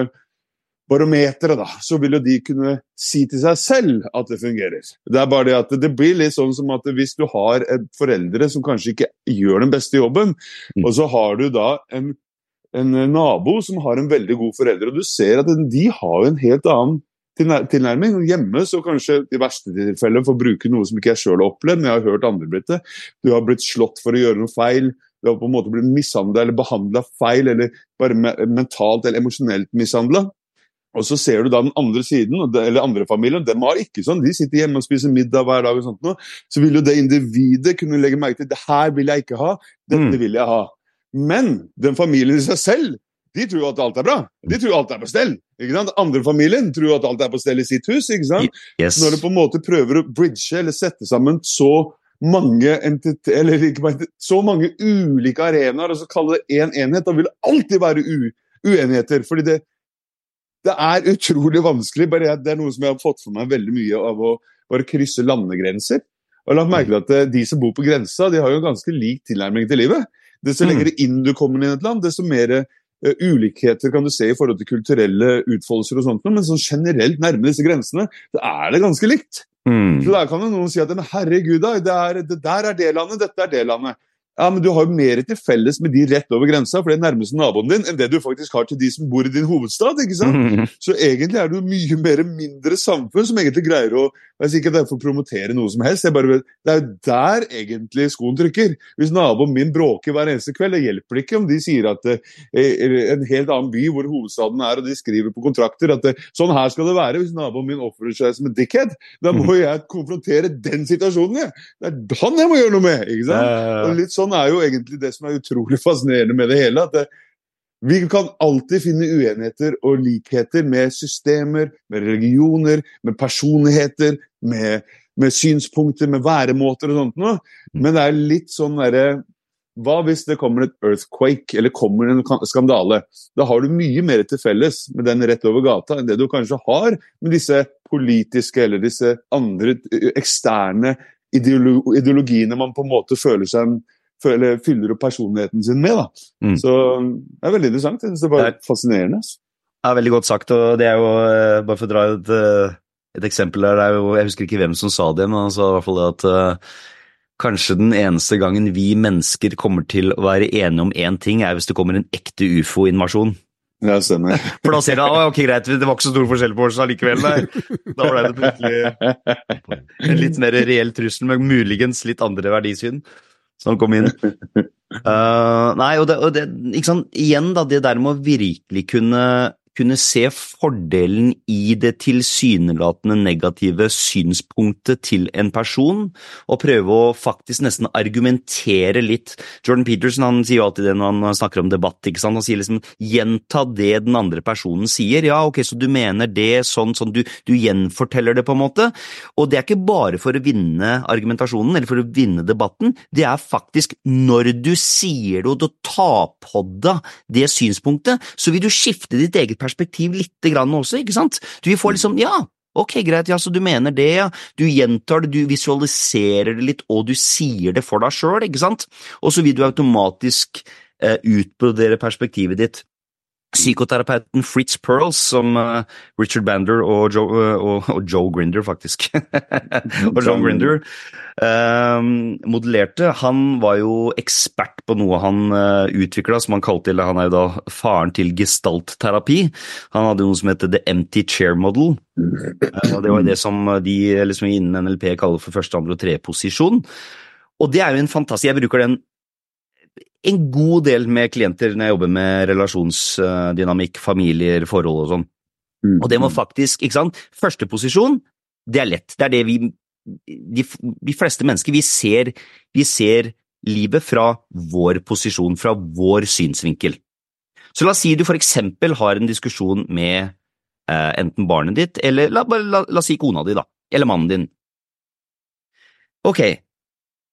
barometere, da, så vil jo de kunne si til seg selv at det fungerer. Det er bare det at det blir litt sånn som at hvis du har et foreldre som kanskje ikke gjør den beste jobben, Mm. og så har du da en, en nabo som har en veldig god forelder, og du ser at de har en helt annen tilnærming. Hjemme så kanskje i verste tilfelle, for å bruke noe som ikke jeg sjøl har opplevd, men jeg har hørt andre blitt det, du har blitt slått for å gjøre noe feil, du har på en måte blitt mishandla eller behandla feil, eller bare mentalt eller emosjonelt mishandla. Og så ser du da den andre siden, eller andre familien, dem har ikke sånn. De sitter hjemme og spiser middag hver dag og sånt noe. Så vil jo det individet kunne legge merke til det her vil jeg ikke ha, dette Mm. vil jeg ha. Men den familien i seg selv, de tror jo at alt er bra. De tror alt er på stell. ikke sant? Andre familien tror at alt er på stell i sitt hus. ikke sant? Yes. Når du på en måte prøver å bridge eller sette sammen så mange eller så mange ulike arenaer, og så kalle det én en enhet, da vil det alltid være u uenigheter. fordi det, det er utrolig vanskelig. bare Det er noe som jeg har fått for meg veldig mye av å bare krysse landegrenser. Og la har merke til at eh, De som bor på grensa, de har jo ganske lik tilnærming til livet. Desto Mm. lenger inn du kommer inn i et land, desto mer eh, ulikheter kan du se i forhold til kulturelle utfoldelser og sånt, men sånn generelt nærme disse grensene, så er det ganske likt. Mm. Så der kan jo noen si at herregud, da, det, er, det der er det landet, dette er det landet. Ja, men du har jo mer til felles med de rett over grensa, for det er nærmeste naboen din, enn det du faktisk har til de som bor i din hovedstad. ikke sant? Mm. Så egentlig er det jo mye mer mindre samfunn som egentlig greier å Jeg sier ikke at det er for å promotere noe som helst, jeg bare, det er jo der egentlig skoen trykker. Hvis naboen min bråker hver eneste kveld, det hjelper ikke om de sier at eh, en helt annen by hvor hovedstaden er, og de skriver på kontrakter at eh, sånn her skal det være hvis naboen min oppfører seg som en dickhead. Da må jeg konfrontere den situasjonen, jeg. Det er han jeg må gjøre noe med! ikke sant? Og litt sånn er jo egentlig det som er utrolig <laughs> fascinerende med det hele. at det, vi kan alltid finne uenigheter og likheter med systemer, med religioner, med personligheter, med, med synspunkter, med væremåter og sånt noe. Men det er litt sånn derre Hva hvis det kommer et earthquake, eller kommer en skandale? Da har du mye mer til felles med den rett over gata enn det du kanskje har med disse politiske eller disse andre eksterne ideologiene man på en måte føler seg føler, fyller opp personligheten sin med. Mm. Så det er veldig interessant. Jeg synes det er bare Det fascinerende. det Ja, veldig godt sagt. og det er jo, eh, Bare for å dra et, eh, et eksempel der, det er jo, Jeg husker ikke hvem som sa det, men han sa i hvert fall det at eh, kanskje den eneste gangen vi mennesker kommer til å være enige om én ting, er hvis det kommer en ekte ufo-invasjon. Ja, stemmer. <laughs> For da ser du at ok, greit, det var ikke så stor forskjell på oss allikevel. Da ble det plutselig <laughs> en litt mer reell trussel, med muligens litt andre verdisyn som kom inn. Uh, <laughs> nei, og det, og det igjen da, det der med å virkelig kunne, kunne se fordelen i det tilsynelatende negative synspunktet til en person, og prøve å faktisk nesten argumentere litt. Jordan Peterson han sier jo alltid det når han snakker om debatt, ikke sant? han sier liksom gjenta det den andre personen sier. Ja, ok, så du mener det sånn, sånn, du, du gjenforteller det på en måte. Og det er ikke bare for å vinne argumentasjonen, eller for å vinne debatten, det er faktisk når du sier det og du tar på deg det synspunktet, så vil du skifte ditt eget perspektiv lite grann også, ikke sant? Du vil få liksom, ja, ok, greit, ja, så du mener det, ja, du gjentar det, du visualiserer det litt, og du sier det for deg sjøl, ikke sant? Og så vil du automatisk eh, utbrodere perspektivet ditt. Psykoterapeuten Fritz Pearls, som uh, Richard Bander og Joe, uh, og, og Joe Grinder, faktisk, <laughs> og John Grinder uh, modellerte, han var jo ekspert på noe han uh, utvikla, som han kalte eller Han er jo da faren til gestaltterapi. Han hadde noe som heter The Empty Chair Model. Det var det som de eller som innen NLP kaller for første, andre og tredje posisjon. Og det er jo en fantastisk Jeg bruker den en god del med klienter når jeg jobber med relasjonsdynamikk, familier, forhold og sånn. Mm. Og det må faktisk, ikke sant Første posisjon, det er lett. Det er det vi De, de fleste mennesker, vi ser, vi ser livet fra vår posisjon, fra vår synsvinkel. Så la oss si du for eksempel har en diskusjon med eh, enten barnet ditt, eller la, la, la oss si kona di, da, eller mannen din. Ok,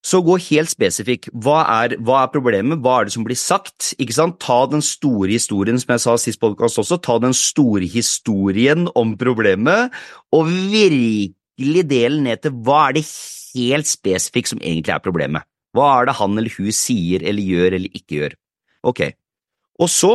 så gå helt spesifikk. Hva er, hva er, problemet, hva er det som blir sagt? Ikke sant? Ta den store historien, som jeg sa sist podkast også, ta den store historien om problemet, og virkelig del ned til hva er det helt spesifikt som egentlig er problemet. Hva er det han eller hun sier eller gjør eller ikke gjør? Ok, og så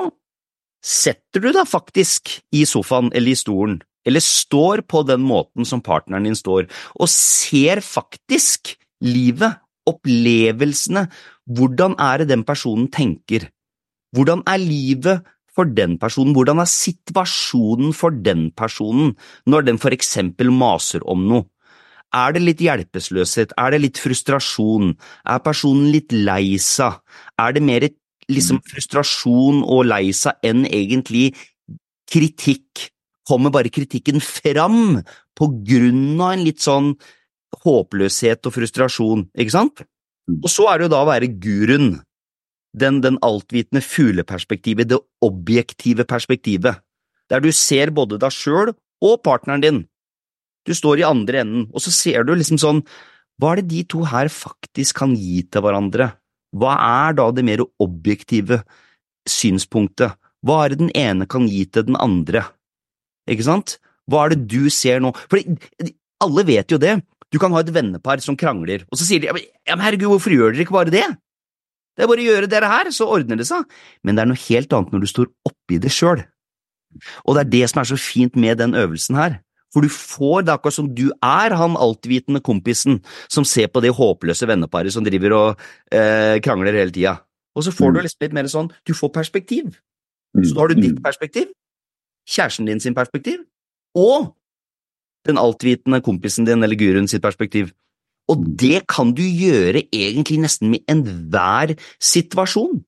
setter du deg faktisk i sofaen eller i stolen, eller står på den måten som partneren din står, og ser faktisk livet opplevelsene, hvordan er det den personen tenker? Hvordan er livet for den personen, hvordan er situasjonen for den personen når den for eksempel maser om noe? Er det litt hjelpeløshet, er det litt frustrasjon, er personen litt lei seg, er det mer liksom frustrasjon og lei seg enn egentlig kritikk? Kommer bare kritikken fram på grunn av en litt sånn håpløshet og frustrasjon, ikke sant? Og så er det jo da å være guruen, den, den altvitende fugleperspektivet, det objektive perspektivet, der du ser både deg sjøl og partneren din. Du står i andre enden, og så ser du liksom sånn, hva er det de to her faktisk kan gi til hverandre? Hva er da det mer objektive synspunktet? Hva er det den ene kan gi til den andre? Ikke sant? Hva er det du ser nå? For alle vet jo det, du kan ha et vennepar som krangler, og så sier de ja, men herregud, hvorfor gjør dere ikke bare det? Det er bare å gjøre dere her, så ordner det seg. Men det er noe helt annet når du står oppi det sjøl. Og det er det som er så fint med den øvelsen her. For du får det akkurat som du er han altvitende kompisen som ser på det håpløse venneparet som driver og eh, krangler hele tida. Og så får du liksom litt mer sånn, du får perspektiv. Så da har du ditt perspektiv, kjæresten din sin perspektiv, og den altvitende kompisen din eller guruen sitt perspektiv. Og det kan du gjøre egentlig nesten med enhver situasjon.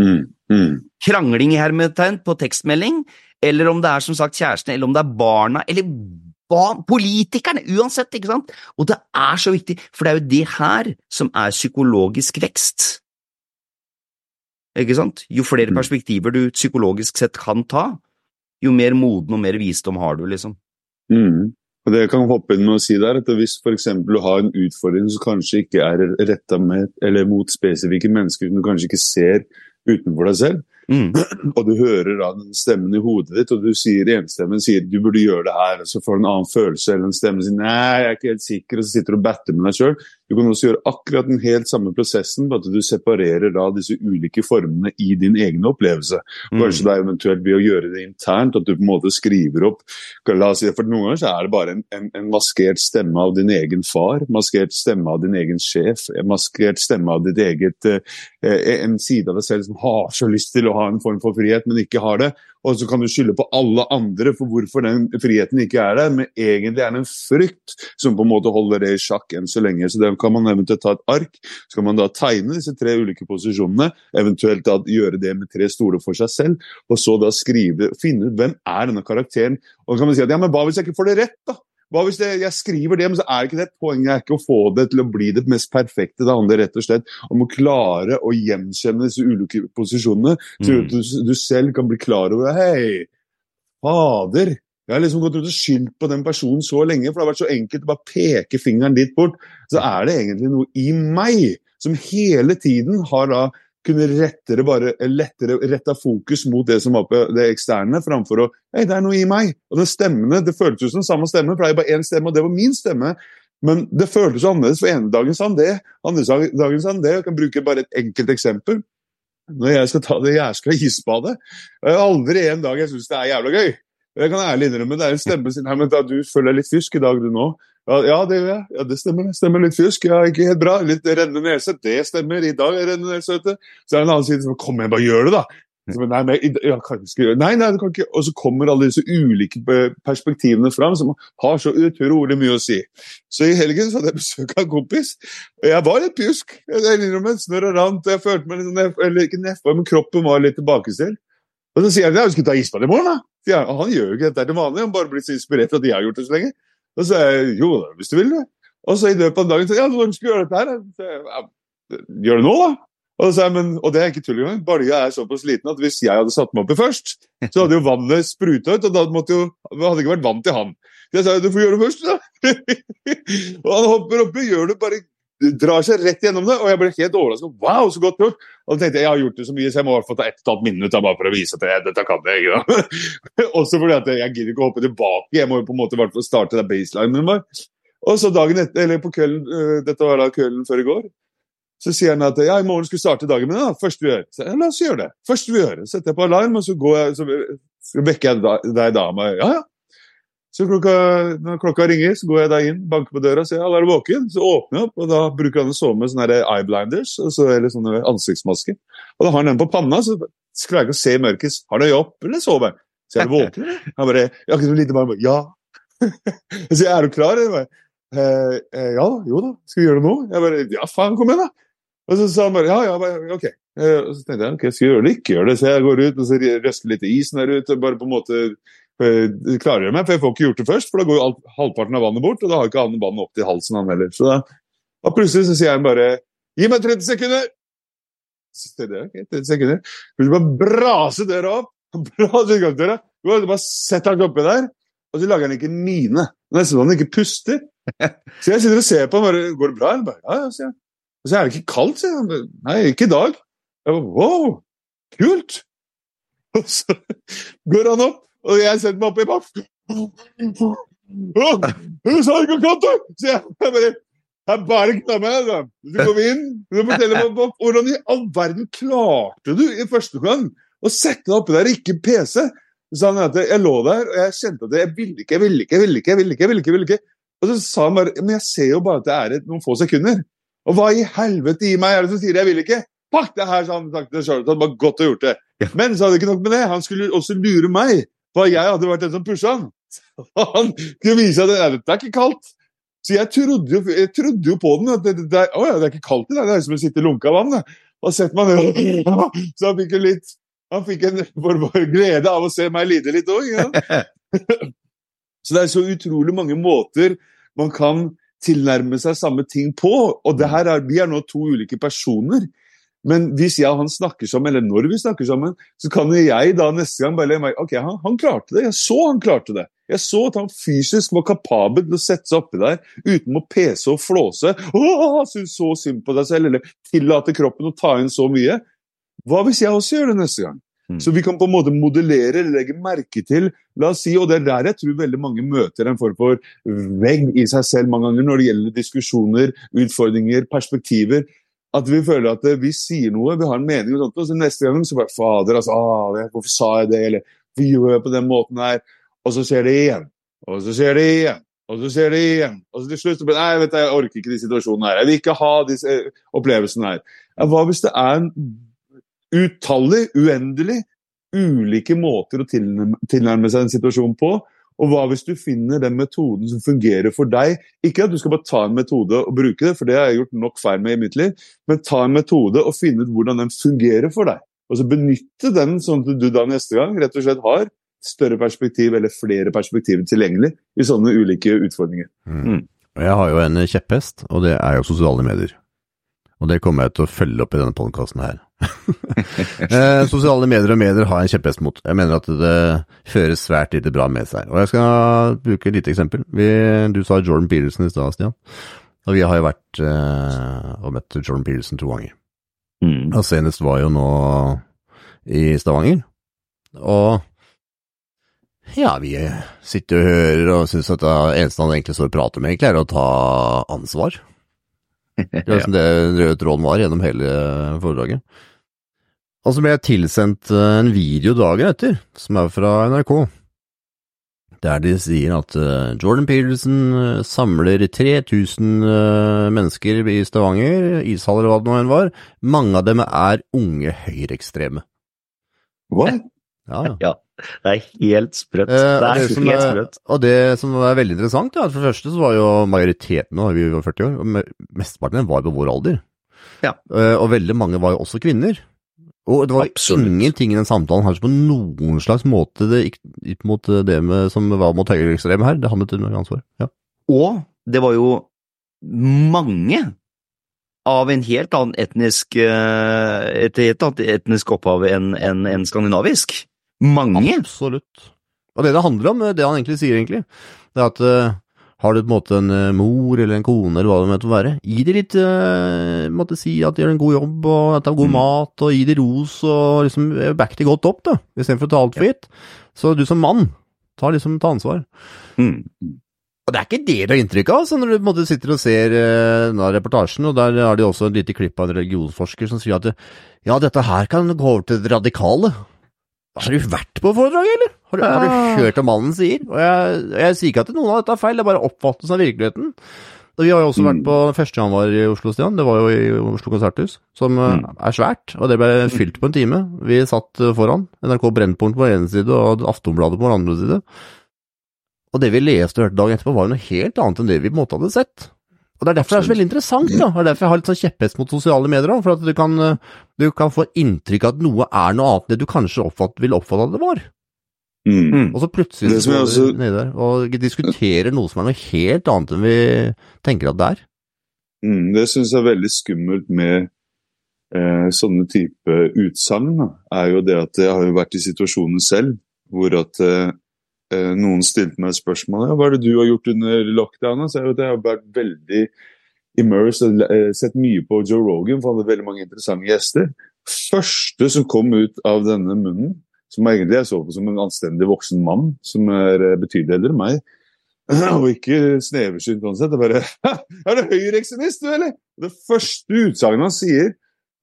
Mm, mm. Krangling i hermetegn på tekstmelding, eller om det er som sagt kjæresten, eller om det er barna, eller politikerne, uansett, ikke sant? Og det er så viktig, for det er jo det her som er psykologisk vekst. Ikke sant? Jo flere perspektiver du psykologisk sett kan ta, jo mer moden og mer visdom har du, liksom. Mm. Og det jeg kan hoppe inn med å si der, at Hvis f.eks. du har en utfordring som kanskje ikke er retta mot spesifikke mennesker som du kanskje ikke ser utenfor deg selv, Mm. <clears throat> og du hører da den stemmen i hodet ditt, og du sier enstemmen sier du burde gjøre det her, og så får du en annen følelse, eller en stemme sier nei, jeg er ikke helt sikker, og så sitter du og batter med deg sjøl. Du kan også gjøre akkurat den helt samme prosessen, bare at du separerer da disse ulike formene i din egen opplevelse. Kanskje det er eventuelt ved å gjøre det internt, at du på en måte skriver opp la oss si, For noen ganger så er det bare en, en, en maskert stemme av din egen far, maskert stemme av din egen sjef, maskert stemme av ditt eget eh, En side av deg selv som har så lyst til å ha en form for frihet, men ikke har det. Og så kan du skylde på alle andre for hvorfor den friheten ikke er der, men egentlig er det en frykt som på en måte holder det i sjakk enn så lenge. Så det kan man eventuelt ta et ark, så kan man da tegne disse tre ulike posisjonene, eventuelt da gjøre det med tre stoler for seg selv, og så da skrive, finne ut hvem er denne karakteren. Og så kan man si at ja, men hva hvis jeg ikke får det rett, da? Hva hvis det, jeg skriver det, men så er ikke det et poeng. er ikke å få det til å bli det mest perfekte. Det handler rett og slett om å klare å gjenkjenne disse ulike posisjonene, så Mm. du, du selv kan bli klar over Hei, fader! Jeg har liksom gått ut og skyldt på den personen så lenge, for det har vært så enkelt å bare peke fingeren dit bort. Så er det egentlig noe i meg som hele tiden har da kunne rettere bare, lettere retta fokus mot det som var på det eksterne, framfor å Hei, det er noe i meg. Og den stemmene, det føltes jo som samme stemme, for det er bare én stemme, og det var min stemme. Men det føltes annerledes, for ene dagen sa han det, andre dagen sa han det. Jeg kan bruke bare et enkelt eksempel. når jeg skal ta det jæskla isbadet. Det aldri en dag jeg syns det er jævla gøy. Jeg kan ærlig innrømme det er en stemme sin her, men da, du føler deg litt fysk i dag, du nå. Ja, det gjør jeg. Ja, det stemmer. det stemmer Litt fysk. Ja, ikke helt bra. Litt rennende nese. Det stemmer. I dag er rennende nese. du. Så er det en annen side som Kom igjen, bare gjør det, da. Så, nei, men, ja, nei, nei, du kan ikke. Og så kommer alle disse ulike perspektivene fram som har så utrolig mye å si. Så i helgen så hadde jeg besøk av en kompis. Jeg var litt pjusk. Jeg innrømmer, Snørr og rant. Jeg følte meg litt neff, eller ikke nedfor, men kroppen var litt tilbakestilt. Og så sier jeg ja, vi skal ta isbad i morgen, da. Han, gjør jo ikke dette til vanlig, han bare blir så inspirert av at jeg har gjort det så lenge. Og så sier jeg jo hvis du vil det. Og så i løpet av dagen så ja, når skal vi gjøre dette her? Så jeg, ja, gjør det nå, da. Og, så, sier jeg, men, og det er ikke tull engang. Balja er såpass liten at hvis jeg hadde satt meg oppi først, så hadde jo vannet spruta ut, og da måtte jo, hadde ikke vært vann til han. Så jeg sa du får gjøre det først, da. <laughs> og han hopper oppi, gjør det, bare drar seg rett gjennom det, og jeg ble helt overrasket. Wow, så godt gjort! Og da tenkte jeg jeg har gjort det så mye, så jeg må i ta ett og et halvt minutt bare for å vise at jeg, dette kan jeg. ikke. <laughs> Også fordi at jeg gidder ikke å hoppe tilbake, jeg må jo på en måte i hvert starte der baselinen min. Og så dagen etter, eller på kvelden, øh, dette var da kvelden før i går, så sier han at ja, i morgen skal vi starte dagen min. da, første vi gjør. Så jeg, la oss gjøre det. Første vi gjør. Setter jeg på alarm, og så, går jeg, så, så vekker jeg da- med. Ja, ja. Så klokka, når klokka ringer, så går jeg da inn, banker på døra og sier alle er du våken? Så åpner jeg opp, og da bruker han å sove med sånne eye blinders, eller sånne ansiktsmasker. Og da har han den på panna, så klarer jeg ikke å se i mørket. Har du øye opp, eller sover? Så er du våken? <laughs> Han bare Ja, ikke <laughs> så lite barn. Ja. Jeg sier, er du klar? Jeg bare, eh, eh, ja da, jo da, skal vi gjøre det nå? Jeg bare, ja faen, kom igjen da. Og så sa han bare, ja, ja, bare, ok. Eh, og så tenkte jeg, ok, skal vi gjøre det? Ikke gjøre det. Så jeg går ut, og så røsker litt i isen der ute, bare på en måte eh, klargjøre meg, for jeg får ikke gjort det først, for da går jo alt, halvparten av vannet bort, og da har ikke han vannet opp til halsen han heller. Så da, og plutselig så sier han bare, gi meg 30 sekunder! Så det er ok, 30 sekunder. Plutselig bare brase døra opp, <laughs> brase utgangsdøra, bare setter han oppi der, og så lager han ikke mine. Nesten så han ikke puster. Så jeg sitter og ser på han, bare, går det bra? Bare, ja, ja, sier han. Og så er det ikke kaldt, sier han. Nei, ikke i dag. Jeg bare, wow, kult! <laughs> Og så går han opp, og jeg setter meg oppi bare «Å, Du sa ikke da! sier jeg. Bare, jeg bare klar meg, da. Du kom inn, du forteller meg hvordan i all verden klarte du i første gang å sette deg oppi der, ikke PC? Så sa han at jeg lå der, og jeg kjente at jeg ville ikke, jeg ville ikke, jeg ville ikke. jeg ville ikke, jeg ville ikke, jeg ville ikke. Og så sa han bare Men jeg ser jo bare at det er et, noen få sekunder. Og hva i helvete i meg er det som sier jeg vil ikke? Pakk det her, sa han Takk til Charlotte. Han var godt å gjort det. Men så hadde det ikke nok med det. Han skulle også lure meg. For jeg hadde vært den som pusha han. Han kunne vise at det, er ikke kaldt. Så jeg trodde jo, jeg trodde jo på den. at det, det, det, å ja, det er ikke kaldt i dag, det er som å sitte i lunka vann. Og setter man ned. <laughs> Så han fikk jo litt Han fikk en for, for glede av å se meg lide litt òg. Ja. <laughs> Så det er så utrolig mange måter man kan tilnærme seg samme ting på. Og det her er, vi er nå to ulike personer. Men hvis jeg og han snakker sammen, eller når vi snakker sammen, så kan jeg da neste gang bare legge meg Ok, han, han klarte det. Jeg så han klarte det. Jeg så at han fysisk var kapabel til å sette seg oppi der uten å pese og flåse. Åh, synes så synd på deg selv, eller tillate kroppen å ta inn så mye. Hva hvis jeg også gjør det neste gang? Mm. Så vi kan på en måte modellere legge merke til La oss si, og det er der jeg tror veldig mange møter en form for vegg i seg selv mange ganger når det gjelder diskusjoner, utfordringer, perspektiver. At vi føler at vi sier noe, vi har en mening, og sånt, og så neste gang så bare Fader, altså, ah, hvorfor sa jeg det? Eller vi gjør det på den måten her. Og så skjer det igjen. Og så skjer det igjen. Og så skjer det igjen. Og så til slutt så det Nei, vet du, jeg orker ikke de situasjonene her. Jeg vil ikke ha disse eh, opplevelsene her. Ja, hva hvis det er en utallig, uendelig, ulike måter å tilnærme seg en situasjon på? Og hva hvis du finner den metoden som fungerer for deg? Ikke at du skal bare ta en metode og bruke det, for det har jeg gjort nok feil med i mitt liv, men ta en metode og finne ut hvordan den fungerer for deg. Og så benytte den sånn at du da neste gang rett og slett har større perspektiv eller flere perspektiver tilgjengelig i sånne ulike utfordringer. Mm. Mm. Jeg har jo en kjepphest, og det er jo sosiale medier. Og det kommer jeg til å følge opp i denne podkasten her. <laughs> eh, sosiale medier og medier har jeg en kjepphest mot. Jeg mener at det fører svært lite bra med seg. Og jeg skal bruke et lite eksempel. Vi, du sa Jordan Peterson i stad, Stian. Og vi har jo vært eh, og møtt Jordan Peterson to ganger. Mm. Og senest var jo nå i Stavanger. Og ja, vi sitter og hører og syns at det eneste han egentlig står og prater med, egentlig er å ta ansvar. <laughs> Det var liksom det den røde tråden var gjennom hele foredraget. Og så ble jeg tilsendt eh, en video dagen etter, som er fra NRK, der de sier at eh, Jordan Peterson eh, samler 3000 eh, mennesker i Stavanger, ishaller eller hva det nå enn var. Mange av dem er unge høyreekstreme. What? Ja, ja. <laughs> Det er helt sprøtt. Eh, Det er det helt er, sprøtt. og det som er veldig interessant, er at for det første så var jo majoriteten nå, vi var 40 år, og mesteparten var på vår alder. Ja. Eh, og veldig mange var jo også kvinner. Og det var Absolutt. ingenting i den samtalen her som på noen slags måte det gikk ut mot det med, som var mot høyreekstreme her. Det handlet om ansvar. Ja. Og det var jo mange av en helt annen etnisk eh, et helt annet etnisk opphav enn en, enn skandinavisk. Mange. Absolutt. Og det det handler om, det han egentlig sier, egentlig, det er at eh, har du på en måte en eh, mor eller en kone eller hva det måtte være, gi de litt uh, måtte si at de gjør en god jobb og at de har god Mm. mat, og gi de ros og liksom eh, back det godt opp, da, istedenfor å ta alt for gitt. Så du som mann, ta liksom ta ansvar. Mm. Og det er ikke det du har inntrykk av, altså, når du på en måte sitter og ser eh, denne reportasjen, og der har de også et lite klipp av en religionsforsker som sier at ja, dette her kan gå over til det radikale. Har du vært på foredraget, eller? Har du, har du hørt hva mannen sier? Og jeg, jeg sier ikke at noen av dette er feil, det er bare oppfattelsen av virkeligheten. Og vi har jo også vært Mm. på den første han var i Oslo, Stian, det var jo i Oslo Konserthus, som eh, Mm. er svært, og det ble fylt på en time. Vi satt eh, foran, NRK Brennpunkt på ene side og Aftonbladet på den andre side. Og det vi leste og hørte dagen etterpå var jo noe helt annet enn det vi på en måte hadde sett. Og det er derfor det er så veldig interessant, da. Og er derfor jeg har litt sånn kjepphest mot sosiale medier for at du kan, eh, du kan få inntrykk av at noe er noe annet enn det du kanskje oppfatt, vil oppfatte at det var. Mm. Og så plutselig Det som jeg også- nede der og diskuterer noe som er noe helt annet enn vi tenker at det er. Mm, det syns jeg er veldig skummelt med eh, sånne type utsagn. er jo det at jeg har jo vært i situasjoner selv hvor at eh, noen stilte meg spørsmål ja, hva er det du har gjort under lockdownen. Så jeg, vet, jeg har vært veldig immersed og eh, sett mye på Joe Rogan, for han hadde veldig mange interessante gjester. Første som kom ut av denne munnen, som egentlig jeg så på som en anstendig voksen mann, som er eh, betydelig eldre enn meg, <clears throat> og ikke sneversynt uansett, sett. Det er bare <laughs> Er du høyreekstremist, du, eller? Det første utsagnet han sier,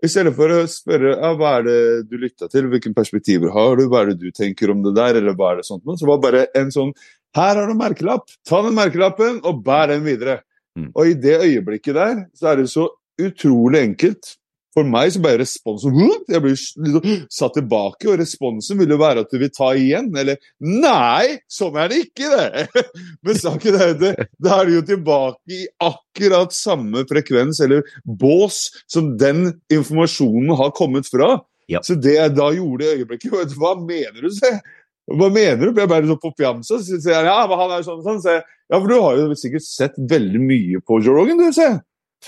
i stedet for å spørre ja, hva er det du lytta til, hvilke perspektiver har du, hva er det du tenker om det der, eller hva er det sånt noe, så var bare en sånn Her har du merkelapp, ta den merkelappen og bær den videre. Mm. Og i det øyeblikket der, så er det så utrolig enkelt. For meg så ble responsen Jeg ble liksom satt tilbake, og responsen ville være at du vil ta igjen. Eller Nei, sånn er det ikke, det! <laughs> Men saken er det, da er du jo tilbake i akkurat samme frekvens eller bås som den informasjonen har kommet fra. Ja. Så det jeg da gjorde i øyeblikket Hva mener du, se? Hva mener du? Jeg ble så på fjamsa. Så sier jeg ja, men han er sånn og sånn. Så jeg, ja, for du har jo sikkert sett veldig mye på Joe Rogan, du, se.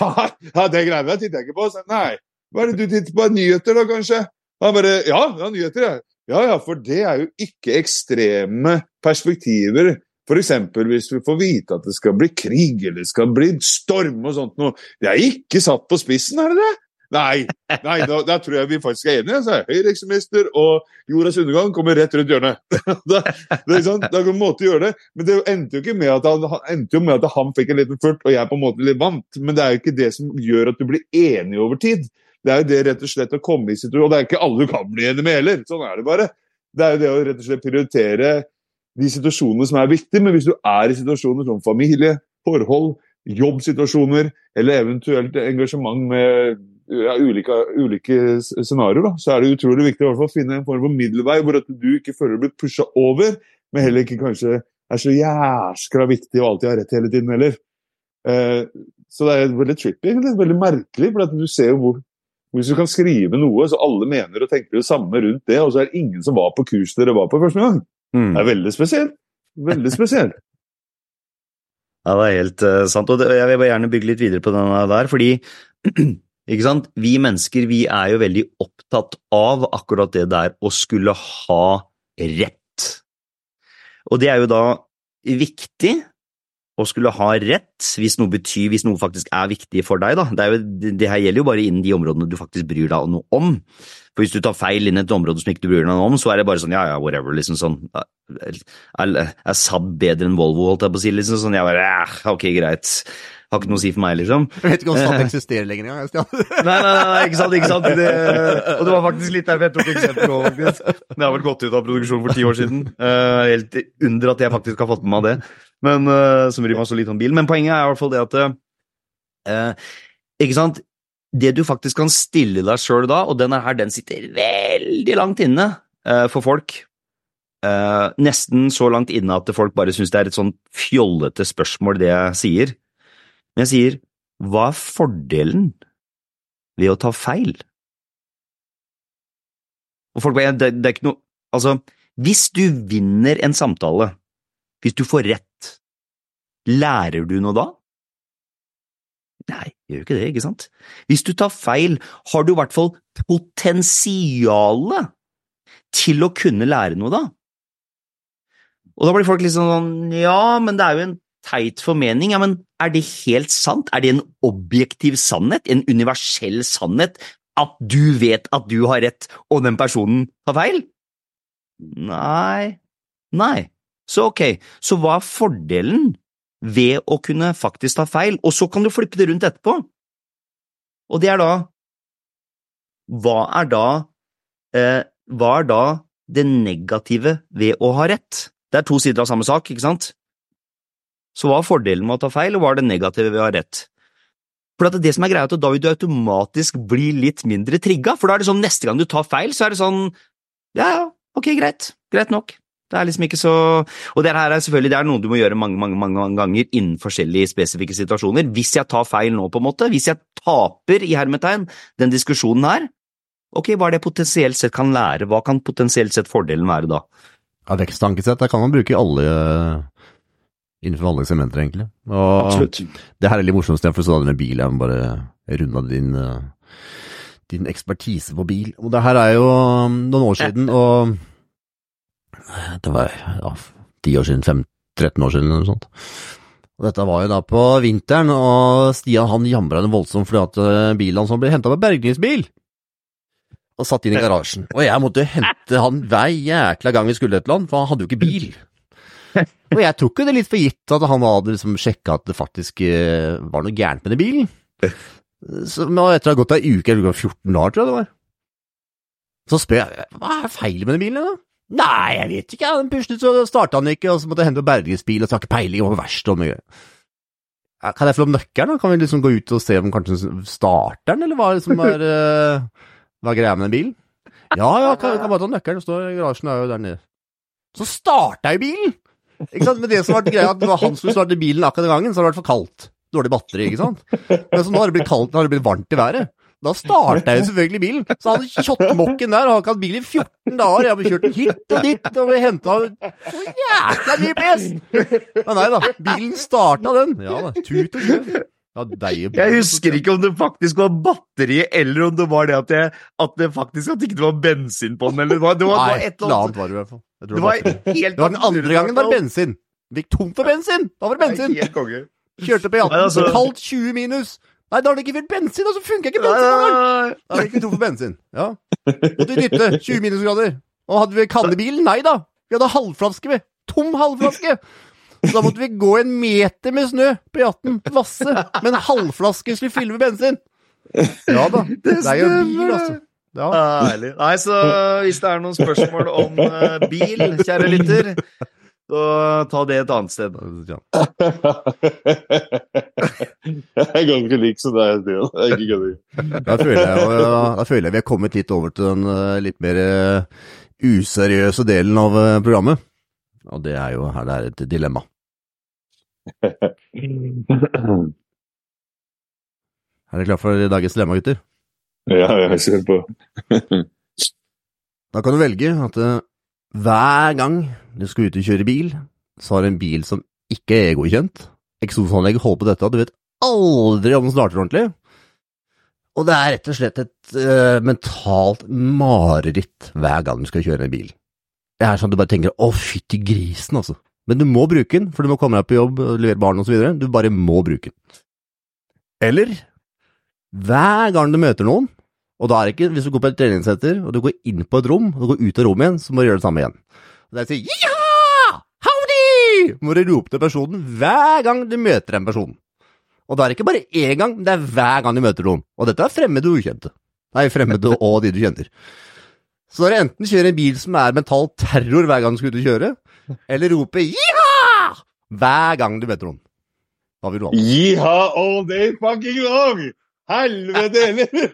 <laughs> Ja, det greiene der titter jeg ikke på. Så, nei. Hva er det du titter på? Nyheter, da, kanskje? Han bare Ja, ja, nyheter, ja. Ja ja, for det er jo ikke ekstreme perspektiver. F.eks. hvis vi får vite at det skal bli krig eller det skal bli storm og sånt noe. Det er ikke satt på spissen, er det det? Nei, nei da, da tror jeg vi faktisk er enige. Så er Høyreekstremister og jordas undergang kommer rett rundt hjørnet. <laughs> da, det er sant? det er en måte å gjøre det. Men det endte jo ikke med at han, endte jo med at han fikk en liten furt, og jeg på en måte litt vant. Men det er jo ikke det som gjør at du blir enig over tid. Det er jo det rett og slett å komme i situasjoner Og det er ikke alle du kan bli enig med heller. Sånn er det bare. Det er jo det å rett og slett prioritere de situasjonene som er viktige. Men hvis du er i situasjoner som familie, forhold, jobbsituasjoner eller eventuelt engasjement med ja, ulike, ulike scenarioer, så er det utrolig viktig å finne en form for middelvei hvor at du ikke føler du blir pusha over, men heller ikke kanskje er så jæskla viktig og alltid har rett hele tiden heller. Eh, så det er veldig trippy. Veldig merkelig. for du ser jo hvor Hvis du kan skrive noe så alle mener og tenker det samme rundt det, og så er det ingen som var på kurs dere var på første gang. Mm. Det er veldig spesielt. Veldig spesielt. <laughs> Ja, det er helt uh, sant. Og det, jeg vil bare gjerne bygge litt videre på denne der, fordi <clears throat> ikke sant? vi mennesker vi er jo veldig opptatt av akkurat det der å skulle ha rett. Og det er jo da viktig å skulle ha rett hvis noe betyr, hvis noe faktisk er viktig for deg. Da. Det, er jo, det, her gjelder jo bare innen de områdene du faktisk bryr deg noe om. For hvis du tar feil inn et område som ikke du bryr deg noe om, så er det bare sånn ja ja, whatever, liksom sånn. Er, er Saab bedre enn Volvo, holdt jeg på å si? liksom sånn, jeg bare, ja, Ok, greit. har ikke noe å si for meg, liksom. Jeg vet ikke om sånt eksisterer lenger engang. Stian. <laughs> Nei, nei, nei, ikke sant, ikke sant. Det, og det var faktisk litt derfor jeg tok eksempel nå, faktisk. Det har vel gått ut av produksjon for ti år siden. Uh, helt under at jeg faktisk har fått med meg det. Men uh, som meg så lite om bil. Men poenget er i hvert fall det at uh, Ikke sant. Det du faktisk kan stille deg sjøl da, og denne her, den sitter veldig langt inne for folk. nesten så langt inne at folk bare syns det er et sånn fjollete spørsmål, det jeg sier. Men jeg sier, hva er fordelen ved å ta feil? Og folk bare, det, det er ikke noe Altså, hvis du vinner en samtale, hvis du får rett, lærer du noe da? Nei, gjør ikke det, ikke sant? Hvis du tar feil, har du i hvert fall potensialet til å kunne lære noe da. Og da blir folk litt sånn ja, men det er jo en teit formening, ja, men er det helt sant? Er det en objektiv sannhet, en universell sannhet, at du vet at du har rett og den personen tar feil? Nei, nei. Så ok, så hva er fordelen ved å kunne faktisk ta feil? Og så kan du flippe det rundt etterpå. Og det er da Hva er da eh, Hva er da det negative ved å ha rett? Det er to sider av samme sak, ikke sant? Så hva er fordelen med å ta feil, og hva er det negative ved å ha rett? For det som er greia, er at da vil du automatisk bli litt mindre trigga, for da er det sånn neste gang du tar feil, så er det sånn ja, ja, ok, greit, greit nok. Det er liksom ikke så Og det her er selvfølgelig det er noe du må gjøre mange, mange, mange ganger innen forskjellige spesifikke situasjoner. Hvis jeg tar feil nå, på en måte, hvis jeg taper i hermetegn den diskusjonen her, ok, hva er det potensielt sett kan lære, hva kan potensielt sett fordelen være da? Ja, Vekstankersett, det kan man bruke i alle innenfor alle segmenter, egentlig. Og Absolutt. Det her er litt morsomt, Sten, for så hadde du med bil, jeg må bare runda din, uh, din ekspertise på bil. Og det her er jo um, noen år siden, og det var ja, ti år siden, 5, 13 år siden eller noe sånt. Og dette var jo da på vinteren, og Stian han jamra noe voldsomt fordi at uh, bilen hans ble henta med bergingsbil. Og satt inn i garasjen. Og jeg måtte hente han hver jækla gang vi skulle et eller annet, for han hadde jo ikke bil. Og jeg tok jo det litt for gitt at han hadde liksom sjekka at det faktisk uh, var noe gærent med den bilen. Så, men etter å ha gått ei uke, eller 14 dager, tror jeg det var, så spør jeg hva er feil med den bilen da? Nei, jeg vet ikke, den puslet så starta han ikke, og så måtte jeg hente bergingsbil, og så har ikke peiling på verkstedet og mye. Kan jeg få lov nøkkelen? Kan vi liksom gå ut og se om kanskje starter den, eller hva liksom er, uh, hva er greia med den bilen? Ja, ja, kan, kan bare ta nøkkelen, står garasjen er jo der nede. Så starta jeg bilen! Ikke sant? Men det som var greia, at det var han som starte bilen akkurat den gangen, så har det vært for kaldt. Dårlig batteri, ikke sant. Men så nå har det blitt kaldt, nå har det blitt varmt i været. Da starta jeg selvfølgelig bilen. Så han kjottmokken der har ikke hatt bil i 14 dager. Jeg har kjørt den hit og dit og henta så jækla mye pes! Men nei da, bilen starta den. Ja da, tut og kjør. Ja, Jeg husker ikke om det faktisk var batteriet, eller om det var det at, jeg, at det faktisk at det ikke var bensin på den, eller. Det var, det var Nei, et eller annet var det i hvert fall. Det var helt Det var den andre gangen var bensin. Det gikk tomt for bensin! Da var det bensin. Kjørte på E18, altså- kaldt 20 minus. Nei, da har det ikke fylt bensin, og så funker ikke bensin! Da gikk vi tom for bensin. Ja. Måtte dytte 20 minusgrader. Og hadde vi kannebilen? Nei da. Vi hadde halvflaske, vi. Tom halvflaske. Så da måtte vi gå en meter med snø på E18, Vasse, med en halvflaske skulle fylle med bensin. Ja da. <laughs> Det er jo bil, altså. Ja. Nei, så hvis det er noen spørsmål om eh, bil, kjære lytter, så ta det et annet sted. <laughs> Jeg er ganske lik som deg, er ikke kødder. Da føler, jeg, da føler jeg vi har kommet litt over til den eh, litt mer eh, useriøse delen av eh, programmet. Og det er jo her det er et dilemma. <laughs> Er dere klar for dagens dilemma, gutter? Ja, jeg ser på. Da kan du velge at eh, hver gang du skal ut og kjøre bil, så har du en bil som ikke er godkjent. Eksosanlegget holder på dette, du vet aldri om den starter ordentlig. Og det er rett og slett et uh, mentalt mareritt hver gang du skal kjøre en bil. Det er sånn at du bare tenker 'å, fytti grisen', altså. Men du må bruke den, for du må komme deg på jobb, levere barn osv. Du bare må bruke den. Eller hver gang du møter noen, og da er det ikke hvis du går på et treningssenter og du går inn på et rom og du går ut av rommet igjen, så må du gjøre det samme igjen. Og det er å si ja! Howdy! Må du rope til personen hver gang du møter en person. Og da er det ikke bare én gang, det er hver gang du møter noen. Og dette er fremmede og ukjente. Nei, fremmede <laughs> og de du kjenner. Så når du enten kjører en bil som er mental terror hver gang du skal ut og kjøre, eller rope 'jiha' hver gang du møter noen. Hva vil du ha? Jiha all day fucking long! Helvete <laughs> heller!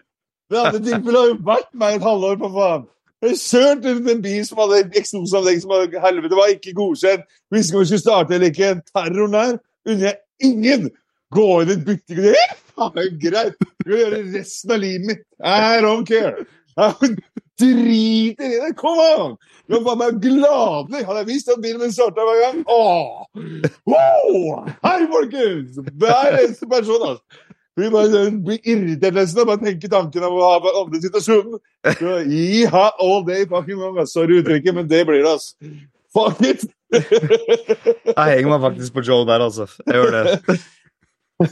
Det andre tilfellet jo vært meg et halvår, for faen. Jeg har kjørt en en bil som hadde eksosanlegg som hadde, helvete var ikke godkjent. Visste ikke om vi skulle starte eller ikke. Terroren der unner jeg ingen. Gå inn i et bytte Det er greit. Jeg kan gjøre resten av livet mitt. I don't care. Jeg driter i det. Kom an! Du var meg gladelig. Hadde jeg visst at bilen min starta hver gang Åh! Wow! Hei, folkens! Hver eneste person, altså. Vi bare blir irritert nesten av bare tenke tanken om å ha andre situasjonen. Så, Jiha all day fucking long. Sorry uttrykket, men det blir det, altså. Fuck it! Jeg henger meg faktisk på Joe der, altså. Jeg gjør det. <laughs> uh,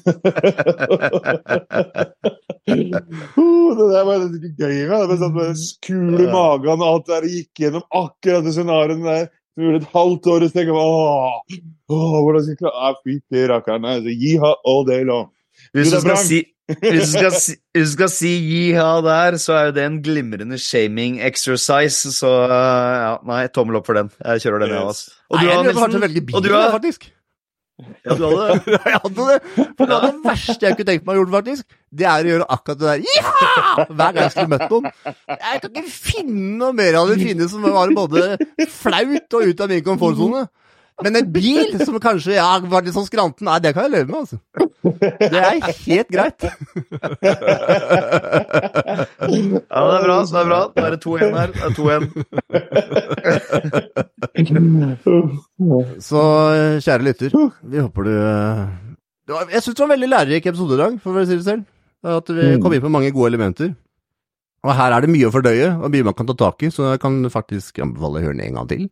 det der var litt gøy Med. Det sånn med kul i magen og alt det der gikk gjennom akkurat det scenarioet der. Det gjorde et halvt år og så tenker jeg åh, åh, hvordan skal jeg klare ah, Fytti rakkeren. Altså, Jiha all day long. <laughs> Hvis Du, skal si hvis du skal si, hvis du skal si jiha der, så er jo det en glimrende shaming exercise, så ja, nei, tommel opp for den. Jeg kjører den, jeg, altså. Og Nei, du jeg har lurer på Nilsen? velge bil, Og du har faktisk. Ja, du hadde det. <laughs> jeg hadde det. For det, det verste jeg kunne tenkt meg å gjøre, faktisk, det er å gjøre akkurat det der Jiha! hver gang jeg skulle møtt noen. Jeg kan ikke finne noe mer av det fine som var både flaut og ut av min komfortsone. Men en bil <laughs> som kanskje ja, var litt sånn skranten, nei, det kan jeg leve med, altså. Det er helt greit. Ja, det er bra. så det er bra. Da er det 2-1 her. Det er 2-1. Så eh, kjære lytter, vi håper du eh, det var, Jeg syns det var en veldig lærerik episode i dag, for å si det selv. At vi kom inn på mange gode elementer. Og her er det mye å fordøye, og mye man kan ta tak i, så jeg kan faktisk anbefale å høre den en gang til.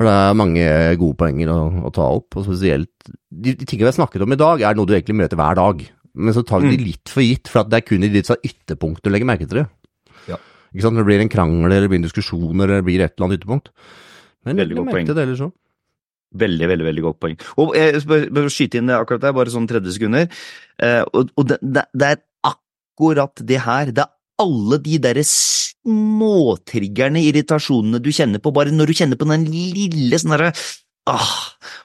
For det er mange gode poenger å, å ta opp, og spesielt de, de tingene vi har snakket om i dag, er noe du egentlig møter hver dag. Men så tar vi de litt for gitt, for at det er kun i ditt sånn ytterpunkt du legger merke til det. Ja. Ikke sant? Når det blir en krangel, eller det blir en diskusjon, eller det blir et eller annet ytterpunkt. Men Veldig godt poeng. det ellers òg. Veldig, veldig veldig godt poeng. Og jeg skal bare- bare skyte inn det akkurat der, bare sånn 30 sekunder. Eh, og og det, det, det er akkurat det her. Det er alle de derre småtriggerne, irritasjonene du kjenner på, bare når du kjenner på den lille sånn derre ah,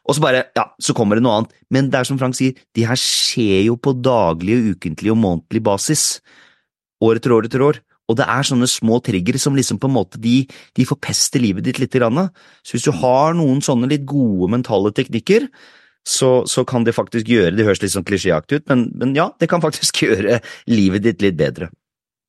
Og så bare, ja, så kommer det noe annet. Men det er som Frank sier, de her skjer jo på daglig og ukentlig og månedlig basis. År etter år etter år. Og det er sånne små triggere som liksom på en måte de, de forpester livet ditt litt. Grann. Så hvis du har noen sånne litt gode mentale teknikker, så, så kan det faktisk gjøre Det høres litt sånn klisjéaktig ut, men, men ja, det kan faktisk <laughs> gjøre livet ditt litt bedre.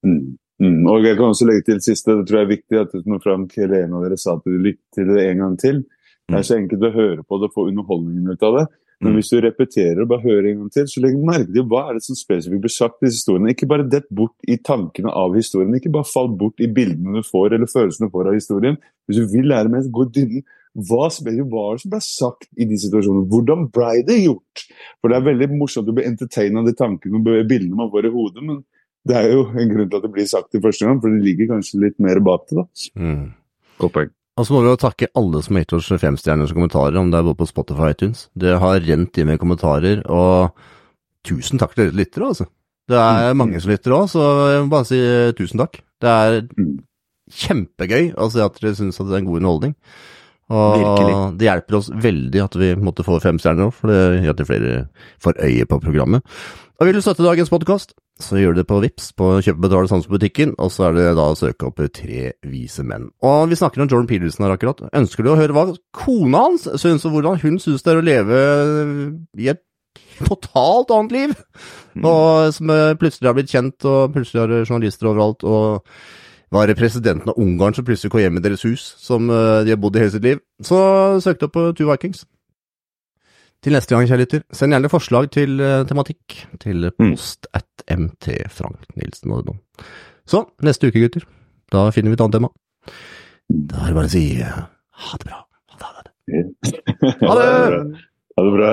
Mm. Mm. Og jeg kan også legge til siste, det tror jeg er viktig at når Frank eller en av dere sa at du lytter til det en gang til, det er så enkelt å høre på det og få underholdningen ut av det. Men Mm. hvis du repeterer og bare hører en gang til, så legg merke til hva er det som spesifikt blir sagt i disse historiene. Ikke bare dett bort i tankene av historien, ikke bare fall bort i bildene du får eller følelsene du får av historien. Hvis du vil lære mer, gå i dybden. Hva var det som ble sagt i de situasjonene? Hvordan ble det gjort? For det er veldig morsomt å bli entertaina av de tankene og bildene man får i hodet, men det er jo en grunn til at det blir sagt i første gang, for det ligger kanskje litt mer bak det. da. Mm. Godt poeng. Og så må vi jo takke alle som har gitt oss femstjerners kommentarer, om det er både på Spotify og iTunes. Det har rent inn med kommentarer, og tusen takk til dere lyttere, altså. Det er Mm. mange som lytter òg, så jeg må bare si eh, tusen takk. Det er Mm. kjempegøy å se at dere syns at det er en god underholdning. Og Virkelig. det hjelper oss veldig at vi måtte få fem stjerner nå, for det gjør at flere får øye på programmet. Og vil du støtte dagens podkast, så gjør du det på Vips på Kjøp og betal på butikken, og så er det da å søke opp Tre vise menn. Og vi snakker om Jordan Peterson her akkurat. Ønsker du å høre hva kona hans syns, og hvordan hun syns det er å leve i et totalt annet liv? Og som eh, plutselig har blitt kjent, og plutselig har det journalister overalt, og var presidenten av Ungarn som plutselig kom hjem i deres hus, som eh, de har bodd i hele sitt liv. Så søkte opp på Two Vikings. Til neste gang, kjære lytter, send gjerne forslag til eh, tematikk til post at mt Frank Nilsen og noe. Så, neste uke, gutter, da finner vi et annet tema. Da er det bare å si eh, ha det bra. Ha det, ha det. Ha <laughs> det! Ha det bra.